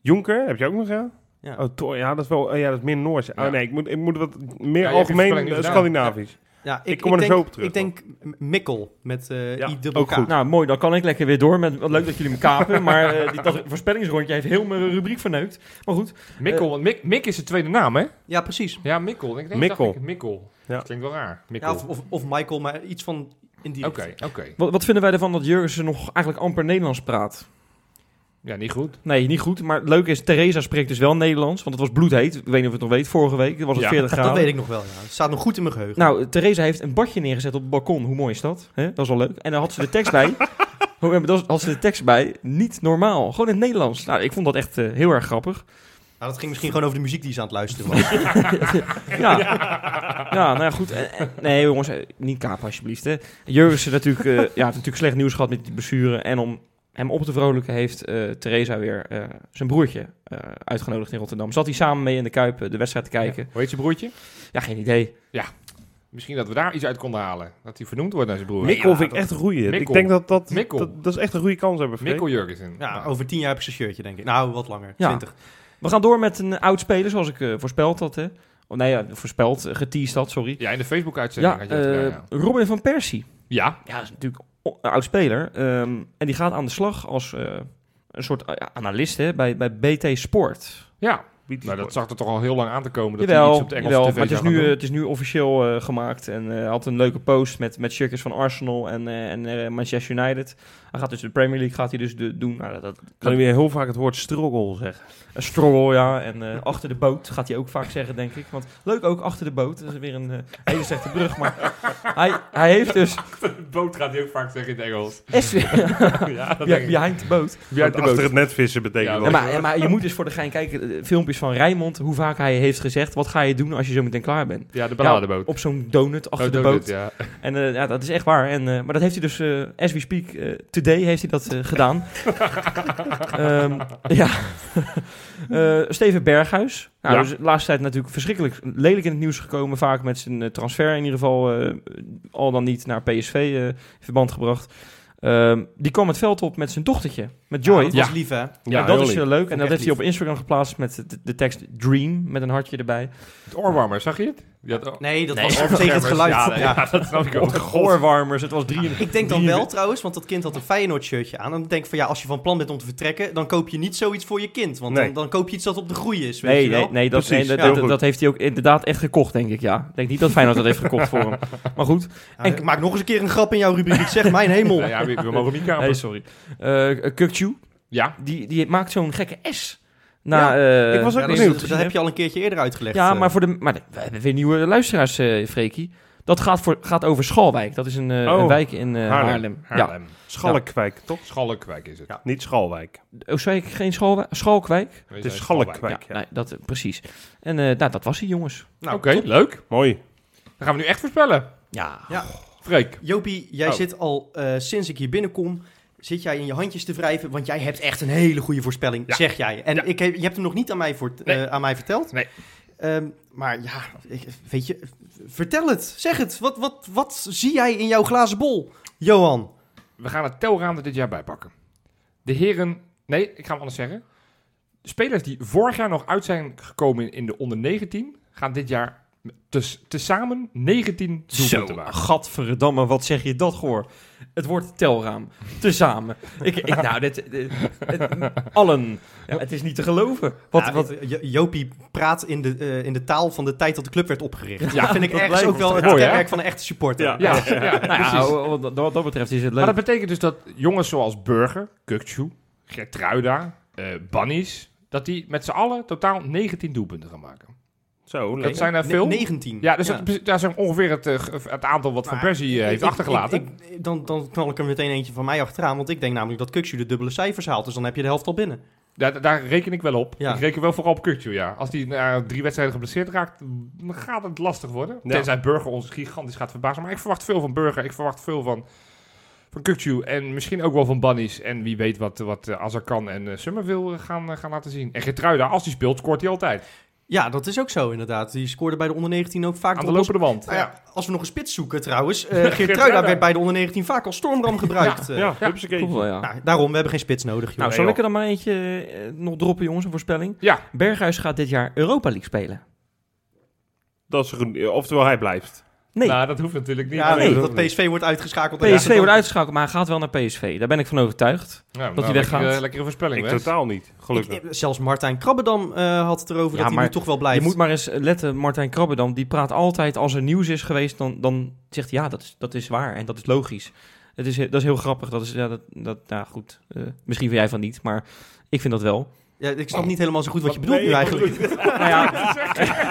Jonker, heb je ook nog, ja? Ja. Oh, Thor, ja, dat is wel, oh, ja, dat is meer Noors. Ja. Oh nee, ik moet, ik moet wat meer Ja, algemeen eh. Scandinavisch. Ja, Ik kom er denk, zo op terug, Ik denk Mikkel met eh Ja, I ook double K. goed. Nou, mooi. Dan kan ik lekker weer door. Met, wat leuk dat jullie me kapen. [LAUGHS] maar eh, die, dat voorspellingsrondje heeft heel mijn rubriek verneukt. Maar goed. Mikkel, want Mik, Mik is de tweede naam, hè? Ja, precies. Ja, Mikkel. Ik denk, Mikkel. dacht ik, Mikkel. Ja. Dat klinkt wel raar. Mikkel. Ja, of, of, of Michael, maar iets van in die Oké, oké. Wat, wat vinden wij ervan dat Jurgensen nog eigenlijk amper Nederlands praat? Ja, niet goed. Nee, niet goed. Maar het leuke is, Theresa spreekt dus wel Nederlands. Want het was bloedheet. Ik weet niet of je het nog weet. Vorige week was het Ja, 40 Dat, graden. dat weet ik nog wel, ja. Het staat nog goed in mijn geheugen. Nou, Theresa heeft een badje neergezet op het balkon. Hoe mooi is dat? Hè? Dat is wel leuk. En dan had ze de tekst bij. [LAUGHS] Hoe- Dat had ze de tekst bij. Niet normaal. Gewoon in het Nederlands. Nou, ik vond dat echt eh, heel erg grappig. Nou, dat ging misschien gewoon over de muziek die ze aan het luisteren was. [LAUGHS] Ja, ja nou ja, goed. Eh, eh, Nee, jongens, niet kapen alsjeblieft. Jurgensen natuurlijk, eh, ja, heeft natuurlijk slecht nieuws gehad met die blessure. En om hem op te vrolijken heeft eh Theresa weer eh, zijn broertje eh, uitgenodigd in Rotterdam. Zat hij samen mee in de Kuip de wedstrijd te kijken? Ja. Hoe heet je broertje? Ja, geen idee. Misschien dat we daar iets uit konden halen. Dat hij vernoemd wordt naar zijn broer. Mikkel Ja, vind ik echt een goeie. Ik denk dat dat, Mikkel. dat, dat is echt een goede kans hebben. Mikkel Jurgensen. Ja, Nou, over tien jaar heb ik zijn shirtje, denk ik. Nou, wat langer. Ja. 20. We gaan door met een oud speler, zoals ik voorspeld had. Hè. Oh, nee, ja, voorspeld, geteased had, sorry. Ja, in de Facebook-uitzending Ja, had je dat gedaan, ja. Robin van Persie. Ja, Ja, dat is natuurlijk o- een oud speler. ehm, en die gaat aan de slag als eh, een soort eh, analist bij, bij BT Sport. ja. Die Nou, dat zag er toch al heel lang aan te komen dat hij Jawel, iets op de Engelse jawel tv maar het is, nu, eh, doen. het is nu officieel eh, gemaakt. En eh, hij had een leuke post met, met shirtjes van Arsenal en, eh, en eh, Manchester United. Hij gaat dus de Premier League gaat hij dus de, doen. Nou, dat, dat, Kan je weer heel vaak het woord struggle zeggen. Een struggle, ja. En eh, achter de boot gaat hij ook vaak zeggen, denk ik. Want leuk ook achter de boot. Dat is weer een hele slechte brug. Maar [LAUGHS] hij, hij heeft dus... [LAUGHS] boot gaat hij ook vaak zeggen in het Engels. [LAUGHS] Ja, dat denk ik. behind the boat. Behind the achter boat. het net vissen betekent Ja, dat. Ja, maar, ja, maar je moet dus voor de gein kijken, eh, filmpjes van Rijmond, hoe vaak hij heeft gezegd, wat ga je doen als je zo meteen klaar bent? Ja, de balladeboot. Op zo'n donut achter Oh, de donut, boot. Ja. En eh, ja, dat is echt waar. En, eh, maar dat heeft hij dus, eh, as we speak, today heeft hij dat gedaan. [LAUGHS] Ehm, ja. [LAUGHS] Steven Berghuis. Nou, Ja. dus de laatste tijd natuurlijk verschrikkelijk lelijk in het nieuws gekomen. Vaak met zijn transfer in ieder geval al dan niet naar PSV in verband gebracht. Ehm, die kwam het veld op met zijn dochtertje, met Joy. Ja, dat was Ja. lief, hè? Ja, en dat is heel leuk. En dat heeft hij op Instagram geplaatst met de, de tekst Dream, met een hartje erbij. Het oorwarmer, zag je het? Die had o- Nee, dat Nee, was tegen het geluid. Ja, Ja, nee, ja, dat snap ik ook. Oorwarmers, het was drie... Ik denk dan wel trouwens, want dat kind had een Feyenoord shirtje aan. En dan denk ik van ja, als je van plan bent om te vertrekken, dan koop je niet zoiets voor je kind. Want Nee. dan, dan koop je iets dat op de groei is, weet Nee, je wel. nee, nee, dat, Precies, nee, dat, ja, dat, goed. dat heeft hij ook inderdaad echt gekocht, denk ik, ja. Ik denk niet dat Feyenoord dat heeft gekocht voor hem. [LAUGHS] Maar goed. Ja, ik maak nog eens een keer een grap in jouw rubriek. Ik zeg, mijn hemel. Ja, [LAUGHS] ja, we, we mogen niet kapen. Nee, sorry. Eh Kukchu, Ja, die, die maakt zo'n gekke S. Na, eh, ik was ook Ja, benieuwd. dat, dat heb je al een keertje eerder uitgelegd. Ja, eh. maar, voor de, maar we hebben weer nieuwe luisteraars, eh Freekie. Dat gaat, voor, gaat over Schalwijk. Dat is een, eh, Oh, een wijk in eh, Haarlem. Haarlem. Ja. Schalkwijk, toch? Schalkwijk is het. Ja. Niet Schalwijk. Oh, zei ik geen Schalwijk? Schalkwijk? Het is. Schalkwijk, ja. Nee, dat, precies. En eh, nou, dat was hij, jongens. Nou, Oké, leuk. Mooi. Dan gaan we nu echt voorspellen. Ja. Ja. Freek. Jopie, jij Oh. zit al eh, sinds ik hier binnenkom, zit jij in je handjes te wrijven, want jij hebt echt een hele goede voorspelling, Ja. zeg jij. En Ja. ik heb, je hebt hem nog niet aan mij, voor, Nee. eh, aan mij verteld. Nee. Ehm, maar ja, ik, weet je, vertel het, zeg het. Wat, wat, wat zie jij in jouw glazen bol, Johan? We gaan het telraam er dit jaar bijpakken. De heren... Nee, ik ga hem anders zeggen. De spelers die vorig jaar nog uit zijn gekomen in de onder 19... gaan dit jaar Dus tezamen 19 Zo, doelpunten maken. gadverdamme, wat zeg je dat, Goor? Het wordt telraam. Tezamen. ik, ik, nou, dit, dit- het- allen. Ja, het is niet te geloven. Wat, Ja, wat, Jo- Jopie praat in de, eh, in de taal van de tijd dat de club werd opgericht. Ja, dat vind ik dat ergens lijkt ook wel het mooi, kenmerk van een echte supporter. Ja. Ja, ja, nou ja, precies. wat, wat- wat dat betreft is het Maar leuk. dat betekent dus dat jongens zoals Burger, Kukcu, Gertruida, eh Bunnies, dat die met z'n allen totaal 19 doelpunten gaan maken. Zo, Dat zijn er veel. 19. Ja, dus Dat, dat is ongeveer het, eh, het aantal wat Van Persie eh, heeft Ik- achtergelaten. ik- ik- dan, dan knal ik er meteen eentje van mij achteraan. Want ik denk namelijk dat Kukshu de dubbele cijfers haalt. Dus dan heb je de helft al binnen. daar, daar reken ik wel op. Ja. Ik reken wel vooral op Kukcu, ja. Als die na drie wedstrijden geblesseerd raakt, dan gaat het lastig worden. Ja. Tenzij Burger ons gigantisch gaat verbazen. Maar ik verwacht veel van Burger. Ik verwacht veel van, van Kukcu. En misschien ook wel van Bunnies. En wie weet wat, wat eh, Azarkan en eh, Summerville gaan, gaan laten zien. En Gertruida, als die speelt, scoort hij altijd. Ja, dat is ook zo inderdaad. Die scoorde bij de onder 19 ook vaak Aan de lopende wand. Nou ja, als we nog een spits zoeken trouwens. eh [LAUGHS] Geertruida Geertruida. werd bij de onder 19 vaak als stormram [LAUGHS] gebruikt. eh. Ja, hupsakee. Klopt wel, ja. Nou, daarom, we hebben geen spits nodig. joh. nou, zal ik er dan maar eentje eh, nog droppen, jongens, een voorspelling? Ja, Berghuis gaat dit jaar Europa League spelen. Dat is goed. Oftewel, hij blijft. Nee, nou, dat hoeft natuurlijk niet. ja, nee, dat PSV wordt uitgeschakeld. PSV wordt uitgeschakeld, maar hij gaat wel naar PSV. Daar ben ik van overtuigd. Nou, hij nou, weggaat. Lekkere, lekkere voorspelling, Ik totaal niet, gelukkig. Ik- zelfs Martijn Krabbedam eh, had het erover Ja, dat hij nu toch wel blijft. Je moet maar eens letten, Martijn Krabbedam, die praat altijd als er nieuws is geweest, dan, dan zegt hij ja, dat is, dat is waar en dat is logisch. Het is, dat is heel grappig. Dat is, ja, dat, dat, nou goed, eh, misschien vind jij van niet, maar ik vind dat wel. Ja, ik snap niet helemaal zo goed wat je bedoelt nu eigenlijk. [LAUGHS] nou ja, [LAUGHS]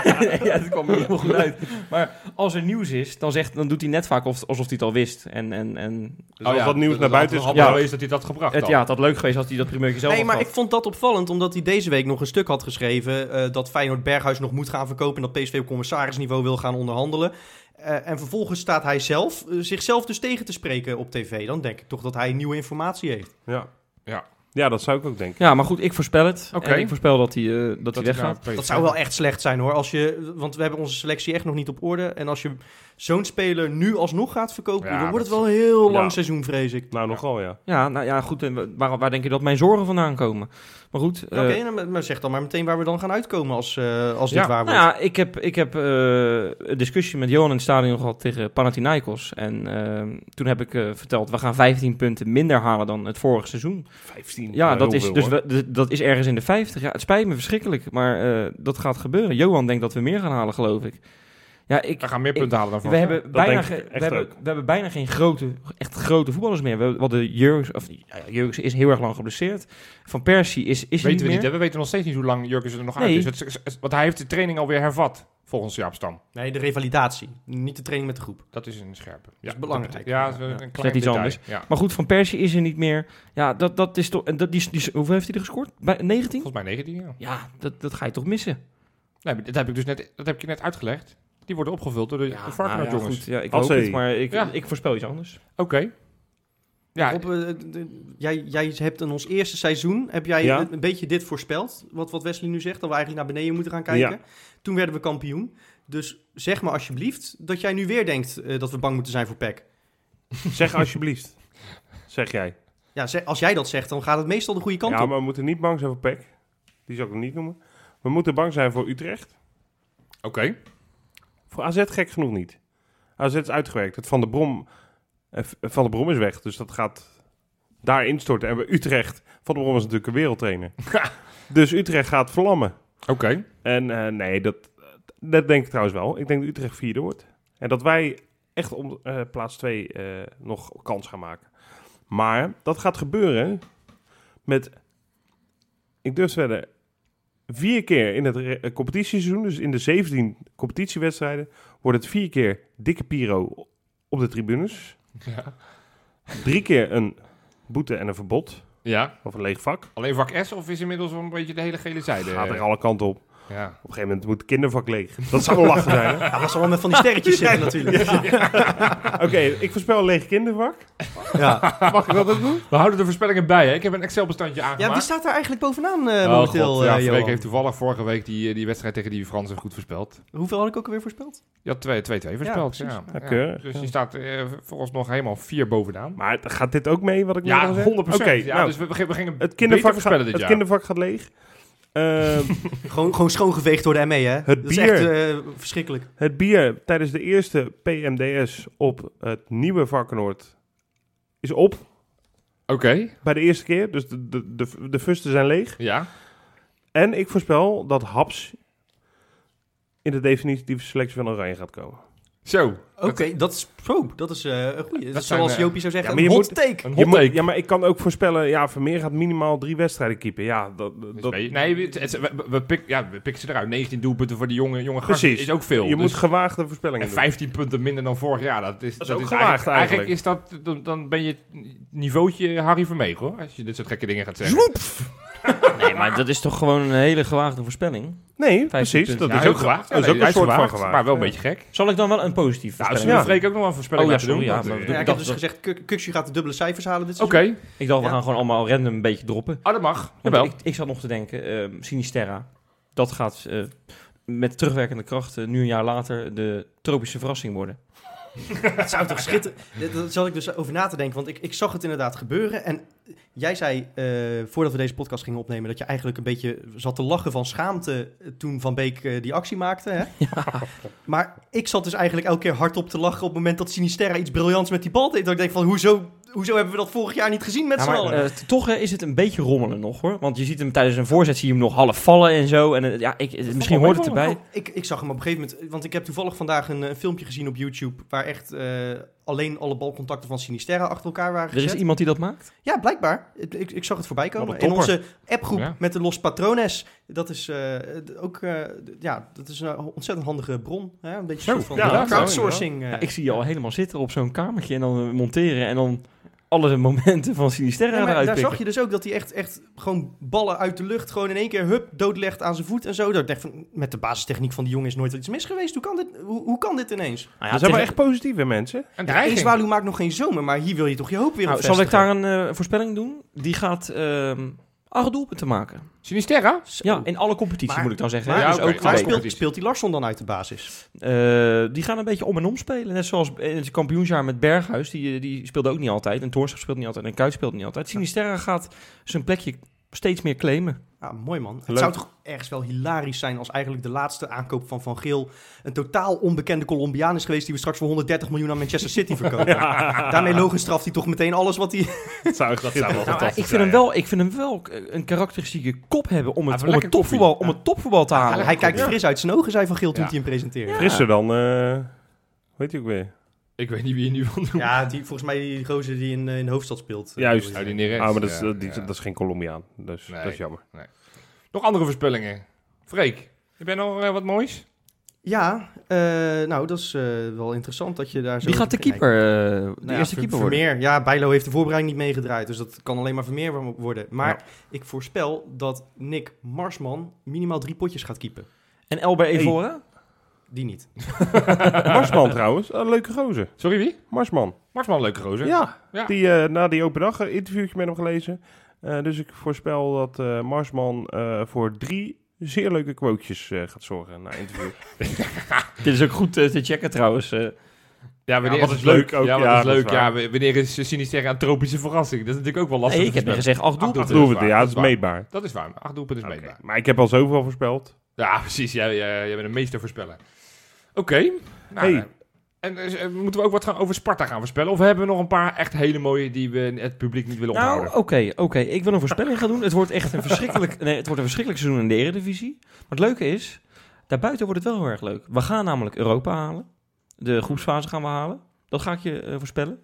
[LAUGHS] ja, dat kwam er heel goed uit. Maar als er nieuws is, dan, zegt, dan doet hij net vaak of, alsof hij het al wist. En, en, en Dus als wat nieuws dat naar buiten is geweest dat hij dat gebracht het, had. ja, het had leuk geweest als hij dat primeurtje zelf Nee, had maar ik vond dat opvallend, omdat hij deze week nog een stuk had geschreven eh, dat Feyenoord Berghuis nog moet gaan verkopen en dat PSV op commissarisniveau wil gaan onderhandelen. Eh, en vervolgens staat hij zelf, eh, zichzelf dus tegen te spreken op tv. Dan denk ik toch dat hij nieuwe informatie heeft. Ja. Ja. Ja, dat zou ik ook denken. Ja, maar goed, ik voorspel het. Oké. Ik voorspel dat hij, eh, dat Dat hij weggaat. Dat zou wel echt slecht zijn hoor, als je, want we hebben onze selectie echt nog niet op orde. En als je zo'n speler nu alsnog gaat verkopen, Ja, dan wordt het wel een heel lang Ja. seizoen, vrees ik. Nou, nogal ja. Ja, nou ja, goed. En waar, waar denk je dat mijn zorgen vandaan komen? Maar goed. eh, Oké, nou, maar- zeg dan maar meteen waar we dan gaan uitkomen als, eh, als dit Ja. waar Nou wordt. ja, ik heb, ik heb eh, een discussie met Johan in het stadion gehad tegen Panathinaikos. En ehm, toen heb ik eh, verteld, we gaan 15 punten minder halen dan het vorige seizoen. 15. Ja, Nou, dat, is, veel, dus we- dat is ergens in de 50. Ja, het spijt me verschrikkelijk, maar eh, dat gaat gebeuren. Johan denkt dat we meer gaan halen, geloof ik. Ja, ik, We gaan meer punten halen dan we vorig jaar. hebben, bijna ge- ik we, hebben, we hebben bijna geen grote, echt grote voetballers meer. We, we hadden Jurgens, of ja, Jurgens is heel erg lang geblesseerd. Van Persie is, is weten niet we meer. niet. We weten nog steeds niet hoe lang Jurgens er nog Nee. uit is. Het, het- want hij heeft de training alweer hervat, volgens Jaap Stam. Nee, de revalidatie, niet de training met de groep. Dat is een scherpe. is belangrijk. Ja, dat is een, Ja. klein iets detail. anders. Ja. Maar goed, Van Persie is er niet meer. Ja, dat, dat is toch... en Dat, die, die, hoeveel heeft hij er gescoord? Bij 19? Volgens mij 19, ja. Ja, dat, dat ga je toch missen? Nee, dat heb ik dus net, dat heb ik je net uitgelegd. Die worden opgevuld door de, Varkenoord nou ja, jongens. goed, ja, ik Als hoop het, maar ik, Ja. ik voorspel iets anders. Oké. Ja, eh, de- jij, jij hebt in ons eerste seizoen heb jij Ja. een, een beetje dit voorspeld, wat, wat Wesley nu zegt, dat we eigenlijk naar beneden moeten gaan kijken. Ja. Toen werden we kampioen. Dus zeg maar alsjeblieft dat jij nu weer denkt eh, dat we bang moeten zijn voor PEC. Zeg alsjeblieft. Zeg jij. Ja, zeg- als jij dat zegt, dan gaat het meestal de goede kant Ja, op. maar we moeten niet bang zijn voor PEC. Die zou ik nog niet noemen. We moeten bang zijn voor Utrecht. oké. Voor AZ gek genoeg niet. AZ is uitgewerkt. Het Van de Brom, eh, van de Brom is weg. Dus dat gaat daar instorten. En bij Utrecht, Van de Brom is natuurlijk een wereldtrainer. [LAUGHS] dus Utrecht gaat verlammen. Oké. En eh, nee, dat, dat denk ik trouwens wel. Ik denk dat Utrecht vierde wordt. En dat wij echt om eh, plaats 2 nog kans gaan maken. Maar dat gaat gebeuren met, ik durf wedden, vier keer in het eh, competitieseizoen, dus in de 17 competitiewedstrijden, wordt het vier keer dikke piro op de tribunes. Ja. Drie keer een boete en een verbod, ja. of een leeg vak. Alleen vak S of is inmiddels wel een beetje de hele gele zijde? Gaat er alle kanten op. Ja. Op een gegeven moment moet het kindervak leeg. Dat zou wel lachen zijn, hè? Ja, dat zal wel met van die sterretjes zitten natuurlijk. Oké, ik voorspel een leeg kindervak. Ja. Mag ik dat ook doen? We houden de voorspellingen bij, hè? Ik heb een Excel-bestandje ja, aangemaakt. wie staat daar eigenlijk bovenaan eh Oh, momenteel, God. Ja, eh, heeft toevallig vorige week die, eh, die wedstrijd tegen die Fransen goed voorspeld. Hoeveel had ik ook alweer voorspeld? Je had 2-2 voorspeld. Ja, Ja, Ja. Dus ja. je staat eh, volgens nog helemaal vier bovenaan. Maar gaat dit ook mee, wat ik net Ja, al 100 zei? Oké, ja, nou, dus we, we gingen het kindervak, voorspellen gaat, dit het jaar. kindervak gaat leeg. Ehm, [LAUGHS] Gewoon, gewoon schoongeveegd door de ME, hè? Het dat is bier. echt eh, verschrikkelijk. het bier tijdens de eerste PMDS op het nieuwe Varkenoord is op. Oké, Bij de eerste keer. Dus de, de, de, de fusten zijn leeg. ja. En ik voorspel dat Haps in de definitieve selectie van Oranje gaat komen. Zo. Oké, dat is, oh, dat is eh, een goeie. Dat is zijn, zoals eh, Jopie zou zeggen, ja, maar een hot moet- take. Een hot moet- take. ja, maar ik kan ook voorspellen, ja, Vermeer gaat minimaal drie wedstrijden keepen. Ja, dat, Dus dat, nee, het- het- we, we, pik, ja, we pikken ze eruit. 19 doelpunten voor die jonge, jonge Precies. is ook veel. je Dus- moet gewaagde voorspellingen en doen. 15 punten minder dan vorig jaar. Dat is, Dat is ook is gewaagd eigenlijk. eigenlijk. is dat, dan, dan ben je niveautje Harry Vermeeg hoor. Als je dit soort gekke dingen gaat zeggen. Nee, maar dat is toch gewoon een hele gewaagde voorspelling. Nee, precies. Dat Ja, is ook, gewaagd. dat is Ja, ook een soort van gewaagd, gewaagd. Maar wel een Ja. beetje gek. Zal ik dan wel een positief Nou, voorspelling Ja. Freek ook nog wel een voorspelling Oh, ja, laten doen? ja, maar Ja, ik dacht heb dus gezegd, Kuksje gaat de dubbele cijfers halen dit Oké, seizoen. Ik dacht, we Ja. gaan gewoon allemaal random een beetje droppen. ah, dat mag. Jawel. ik, ik zat nog te denken, eh, Sinisterra, dat gaat eh, met terugwerkende kracht eh, nu een jaar later de tropische verrassing worden. [LAUGHS] Het zou toch schitteren. Daar zat ik dus over na te denken, want ik, ik zag het inderdaad gebeuren. En jij zei, eh, voordat we deze podcast gingen opnemen, dat je eigenlijk een beetje zat te lachen van schaamte eh, toen Van Beek eh, die actie maakte. Hè? [LAUGHS] Maar ik zat dus eigenlijk elke keer hardop te lachen op het moment dat Sinisterra iets briljants met die bal deed. Dat ik denk van, hoezo, hoezo hebben we dat vorig jaar niet gezien met Ja, z'n allen? eh, toch eh, is het een beetje rommelen nog hoor. Want je ziet hem tijdens een voorzet zie je hem nog half vallen en zo. En eh, ja, ik, misschien hoort het erbij. Ik, ik zag hem op een gegeven moment, want ik heb toevallig vandaag een, eh, filmpje gezien op YouTube waar echt alleen alle balcontacten van Sinisterra achter elkaar waren Er is gezet. iemand die dat maakt. Ja, blijkbaar. Ik, ik, zag het voorbij komen. In onze appgroep Ja. met de Los Patrones. Dat is eh, ook eh, ja, dat is een ontzettend handige bron. Hè? Een beetje soort van ja, crowdsourcing. eh. Ja, ik zie je al helemaal zitten op zo'n kamertje en dan monteren en dan alle momenten van Sinisterra Ja, eruit daar zag je dus ook dat hij echt, echt gewoon ballen uit de lucht gewoon in één keer hup doodlegt aan zijn voet en zo. Dat van, met de basistechniek van die jongen is nooit iets mis geweest. Hoe kan dit, hoe, hoe kan dit ineens? Nou ja, dat zijn wel echt positieve mensen. Een Ja. Eenswaluw maakt nog geen zomer, maar hier wil je toch je hoop weer Nou, op zal ik daar een eh, voorspelling doen? Die gaat ehm acht doelpunten maken. Sinisterra? Ja, in alle competities Maar- moet ik dan zeggen. Maar? Ja, dus ook maar speelt, die Larsson dan uit de basis? Eh, die gaan een beetje om en om spelen. Net zoals in het kampioensjaar met Berghuis. Die, die speelde ook niet altijd. En Toornstra speelt niet altijd. En Kuit speelt niet altijd. Sinisterra gaat zijn plekje steeds meer claimen. Ja, mooi man. Het zou toch ergens wel hilarisch zijn als eigenlijk de laatste aankoop van Van Geel een totaal onbekende Colombiaan is geweest die we straks voor 130 miljoen aan Manchester City [LAUGHS] verkopen. Daarmee logisch straft hij toch meteen alles wat hij... Dat zou echt zou wel Nou, ik, vind hem wel, ik vind hem wel een karakteristieke kop hebben om het, om het, topvoetbal, om het topvoetbal te halen. hij kijkt Ja. fris uit zijn ogen, zei Van Geel toen Ja. hij hem presenteerde. Ja. Frisser dan, eh weet je ook weer. Ik weet niet wie je nu wil doen. Ja, die, volgens mij die gozer die in, eh, in de hoofdstad speelt. Juist. Oh, je. die Neres. Ah, maar dat is, Ja, dat, die- ja. dat is geen Colombiaan. Dus Nee. dat is jammer. Nog andere voorspellingen. Freek, je bent nog eh, wat moois? Ja, eh, nou dat is eh, wel interessant dat je daar zo... Wie gaat de keeper, eh, de Nou ja, eerste Ver- keeper worden? Vermeer. Ja, Bijlo heeft de voorbereiding niet meegedraaid, dus dat kan alleen maar Vermeer wo- worden. Maar Ja. ik voorspel dat Nick Marsman minimaal drie potjes gaat keepen. En Elber Hey. Evora? Die niet. [LAUGHS] Marsman trouwens, een leuke gozer. Sorry, wie? Marsman. Marsman, leuke gozer. Ja, Ja. Die, eh, na die open dag een interviewtje met hem gelezen. Eh, dus ik voorspel dat eh, Marsman eh, voor drie zeer leuke quotejes eh, gaat zorgen na interview. [LAUGHS] Dit is ook goed te checken trouwens. eh. Ja, wanneer wat is is leuk leuk? ook. Ja, wat Ja, is dat is leuk? Ja, wanneer is Sinisterra een tropische verrassing? Dat is natuurlijk ook wel lastig. Nee, ik heb gezegd acht doelpunten. ja, dat is meetbaar. Dat is waar. Acht doelpunten is meetbaar. Maar ik heb al zoveel voorspeld. Ja, [LAUGHS] precies. Jij, jij, jij bent een meester voorspellen. Oké. Nou, Hey. Eh, En eh, moeten we ook wat gaan over Sparta gaan voorspellen? Of hebben we nog een paar echt hele mooie die we het publiek niet willen Nou, onthouden? oké, oké. Ik wil een voorspelling gaan doen. Het wordt echt een verschrikkelijk, [LAUGHS] nee, het wordt een verschrikkelijk seizoen in de Eredivisie. Maar het leuke is, daarbuiten wordt het wel heel erg leuk. We gaan namelijk Europa halen. De groepsfase gaan we halen. Dat ga ik je eh, voorspellen.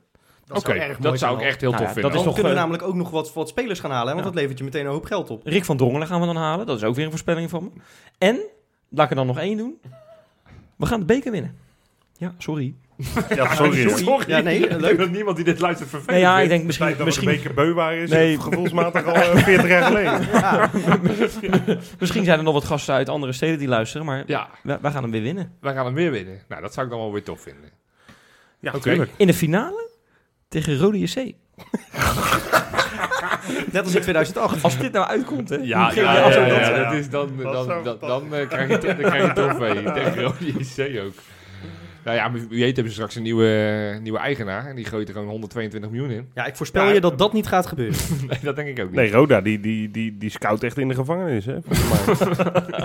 Dat Oké, dat zou ik echt heel Nou tof ja, vinden. dat is Dan toch, kunnen we eh, namelijk ook nog wat, wat spelers gaan halen, want Ja. dat levert je meteen een hoop geld op. Rick van Drongelen gaan we dan halen. Dat is ook weer een voorspelling van me. En, laat ik er dan nog één doen. We gaan de beker winnen. Ja, sorry. Ja, sorry. Sorry. Ja, nee, ik denk leuk. dat niemand die dit luistert vervelend Nee, ja, ik denk misschien... Misschien, misschien dat het een beker beu waren is Nee. gevoelsmatig al eh, 40 jaar geleden. [LAUGHS] [LAUGHS] Misschien zijn er nog wat gasten uit andere steden die luisteren, maar Ja, wij, wij gaan hem weer winnen. wij gaan hem weer winnen. Nou, dat zou ik dan wel weer tof vinden. Ja, tuurlijk. In de finale tegen Rode JC. [LAUGHS] Net als in 2008. Als dit nou uitkomt, hè? Ja, ja, ja, ja, dat? ja, is dan, eh, krijg je, dan krijg je trofee tegen Rode JC ook. Nou ja, wie weet hebben ze straks een nieuwe, nieuwe eigenaar. En die gooit er gewoon 122 miljoen in. Ja, ik voorspel Ja, je dat dat niet gaat gebeuren. [LAUGHS] nee, dat denk ik ook niet. Nee, Roda, die, die, die, die scout echt in de gevangenis, hè? [LAUGHS]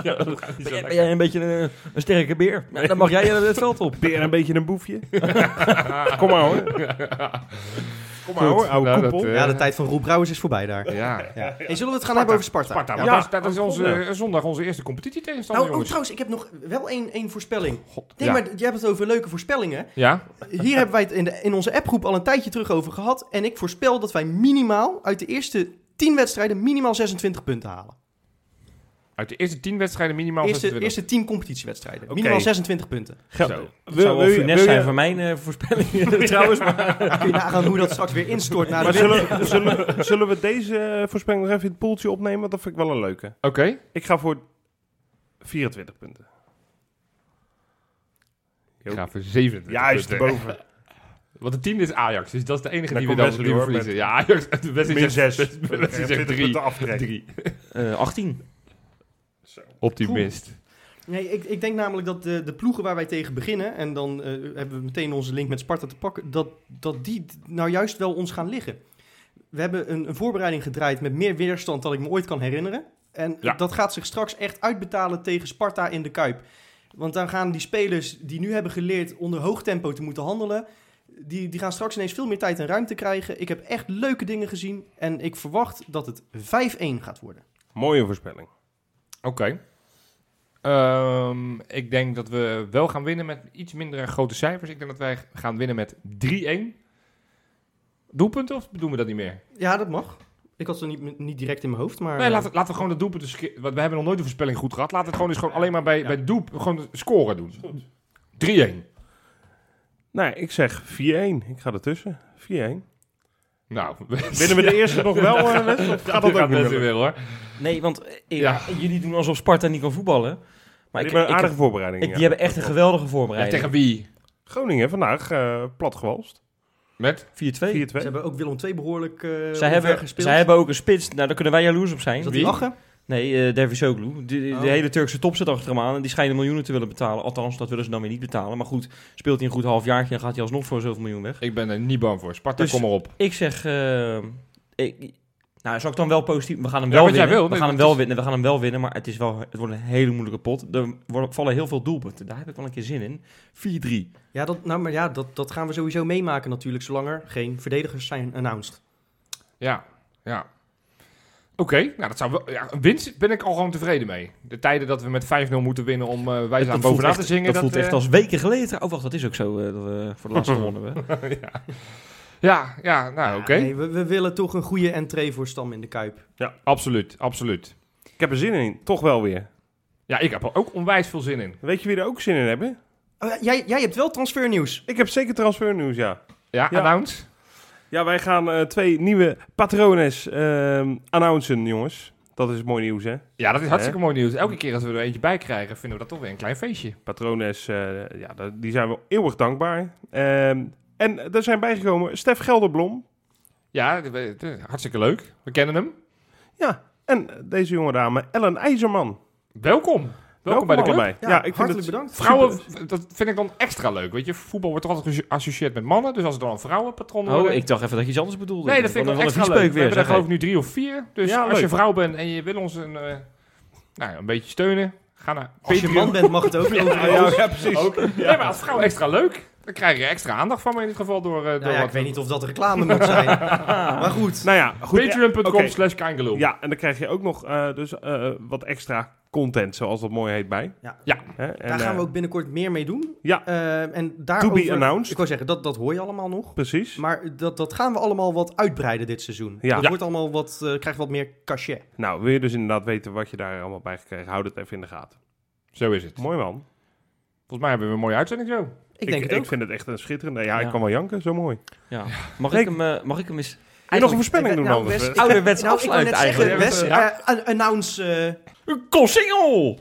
ja, dat gaat niet Ben zo ben jij een beetje een, een sterke beer? Nou, dan mag jij eh, het veld op. Weer een beetje een boefje. [LAUGHS] Kom maar hoor. Kom maar hoor, oude Nou, koepel. eh, Ja, de tijd van Roel Brouwers is voorbij daar. Ja. Ja. Hey, zullen we het gaan hebben over Sparta? Sparta, Ja. want dat is, dat is Ja, onze, eh, zondag onze eerste competitietegenstander, Nou, oh, trouwens, ik heb nog wel één één voorspelling. God, Nee, ja. maar jij hebt het over leuke voorspellingen. Ja? Hier hebben wij het in, de, in onze appgroep al een tijdje terug over gehad. En ik voorspel dat wij minimaal uit de eerste 10 wedstrijden minimaal 26 punten halen. Uit de eerste tien wedstrijden minimaal eerste, 26. Eerste tien competitiewedstrijden. Minimaal 26 punten. Geld. Zo. Dat zou wel finesse zijn van mijn eh, uh, voorspellingen [LAUGHS] [LAUGHS] trouwens. Maar kun je nagaan hoe dat straks weer instort. Naar maar zullen, zullen, zullen, we deze eh, voorspelling nog even in het poeltje opnemen? Dat vind ik wel een leuke. Oké. Ik ga voor 24 punten. Ik ga voor 27 Juist, punten. boven. [LAUGHS] Want het team is Ajax, dus dat is de enige die we dan verliezen. Ja, Ajax, Wesley 6. Wesley 3. 3. 18. Optimist. Nee, ik, ik, denk namelijk dat de, de, ploegen waar wij tegen beginnen, en dan eh, hebben we meteen onze link met Sparta te pakken, dat, dat die nou juist wel ons gaan liggen. We hebben een, een voorbereiding gedraaid met meer weerstand dan ik me ooit kan herinneren. En dat gaat zich straks echt uitbetalen tegen Sparta in de Kuip. Want dan gaan die spelers die nu hebben geleerd onder hoog tempo te moeten handelen, die, die gaan straks ineens veel meer tijd en ruimte krijgen. Ik heb echt leuke dingen gezien en ik verwacht dat het 5-1 gaat worden. Mooie voorspelling. Oké. Ehm, ik denk dat we wel gaan winnen met iets minder grote cijfers. Ik denk dat wij gaan winnen met 3-1. Doelpunten of doen we dat niet meer? Ja, dat mag. Ik had ze niet, niet direct in mijn hoofd, maar... Nee, laten, laten we gewoon de doelpunten... Want we hebben nog nooit de voorspelling goed gehad. Laten we het gewoon eens gewoon alleen maar bij, bij doel, gewoon scoren doen. 3-1. Nou, ik zeg 4-1. Ik ga ertussen. 4-1. Nou, [LAUGHS] Winnen we de eerste nog wel? Of gaat dat ook niet weer hoor. Nee, want eh, ik- Ja. jullie doen alsof Sparta niet kan voetballen. Maar Die ik, hebben ik, een aardige ik- voorbereiding. ik- ja. die hebben echt een geweldige Ja, voorbereiding. tegen wie? Groningen vandaag eh platgewalst. 4-2. Met? 4-2. Ze hebben ook Willem II behoorlijk uh, Zij hebben, gespeeld. zij hebben ook een spits. Nou, daar kunnen wij jaloers op zijn. Is dat Wie? die Ache? Nee, eh Dervisoglu. De, de, Oh. de hele Turkse top zit achter hem aan. En die schijnen miljoenen te willen betalen. Althans, dat willen ze dan weer niet betalen. Maar goed, speelt hij een goed halfjaartje... dan gaat hij alsnog voor zoveel miljoen weg. Ik ben er niet bang voor. Sparta, Dus- kom maar op. Ik zeg... eh, ik, nou, zou ik dan wel positief... We gaan hem Ja, wel winnen. wil. we Nee, gaan hem wel is- winnen. We gaan hem wel winnen. Maar het, is wel, het wordt een hele moeilijke pot. Er worden- vallen heel veel doelpunten. Daar heb ik wel een keer zin in. 4-3. Ja, dat, nou, maar ja dat, dat gaan we sowieso meemaken natuurlijk, zolang er geen verdedigers zijn announced. Ja, ja. Oké, nou dat zou wel... Ja, een winst ben ik al gewoon tevreden mee. De tijden dat we met 5-0 moeten winnen om eh wij Dat zijn voelt bovenaan echt- te zingen. Dat, voelt eh, echt als weken geleden. Oh, wacht, dat is ook zo. eh, dat we voor de laatste [LAUGHS] gewonnen hebben. ja. ja, ja, nou oké. Nee, we, we willen toch een goede entree voor Stam in de Kuip. Absoluut, absoluut. Ik heb er zin in. Toch wel weer. Ja, ik heb er ook onwijs veel zin in. Weet je wie er ook zin in hebben? Oh, ja, jij, jij hebt wel transfernieuws. Ik heb zeker transfernieuws, ja. Ja, Ja. announce. Ja, wij gaan eh, twee nieuwe patrones ehm announcen, jongens. Dat is mooi nieuws, hè? Ja, dat is hartstikke mooi nieuws. Elke keer als we er eentje bij krijgen, vinden we dat toch weer een klein feestje. Patrones, eh, ja, die zijn we eeuwig dankbaar. Ehm, en er zijn bijgekomen Stef Gelderblom. Ja, hartstikke leuk. We kennen hem. Ja, en deze jonge dame Ellen IJzerman. Welkom. Welkom, bij de club. Ja, Ja, ik vind hartelijk het bedankt. Vrouwen, dat vind ik dan extra leuk. Weet je, voetbal wordt toch altijd geassocieerd met mannen. Dus als er dan een vrouwenpatron Oh, worden- ik dacht even dat je iets anders bedoelde. Nee, dat vind ik een- extra leuk. We hebben er geloof ik nu drie of vier. Dus Ja, als je vrouw bent en je wil ons een, eh, nou, ja, een beetje steunen, ga naar Als je man bent mag het ook. [LAUGHS] ja, precies. Ook. Nee, maar als vrouw extra leuk. Dan krijg je extra aandacht van me in dit geval door... eh, door Nou ja, wat- ik weet niet of dat reclame moet zijn. [LAUGHS] maar goed. Nou ja, goed. Patreon.com slash Kangaloo. Ja, en dan krijg je ook nog eh, dus, eh, wat extra content, zoals dat mooi heet, bij. Ja. Ja. Hè? En, Daar gaan we ook binnenkort meer mee doen. Ja. Eh, en To daarover, be announced. Ik wou zeggen, dat, dat hoor je allemaal nog. Precies. Maar dat, dat gaan we allemaal wat uitbreiden dit seizoen. Ja. Dat Ja. wordt allemaal wat, eh, krijgt wat meer cachet. Nou, wil je dus inderdaad weten wat je daar allemaal bij gekregen, houd het even in de gaten. Zo is het. Mooi man. Volgens mij hebben we een mooie uitzending zo. Ik denk ik, het ook. ik vind het echt een schitterende. Ja, Ja. ik kan wel janken, zo mooi. Ja. Mag, ik hem, eh, mag ik hem eens... Je nog een voorspelling doen Nou, anders? Ouderwets nou, afsluiten eigenlijk. Eh, an- announce... eh, Koolsingel!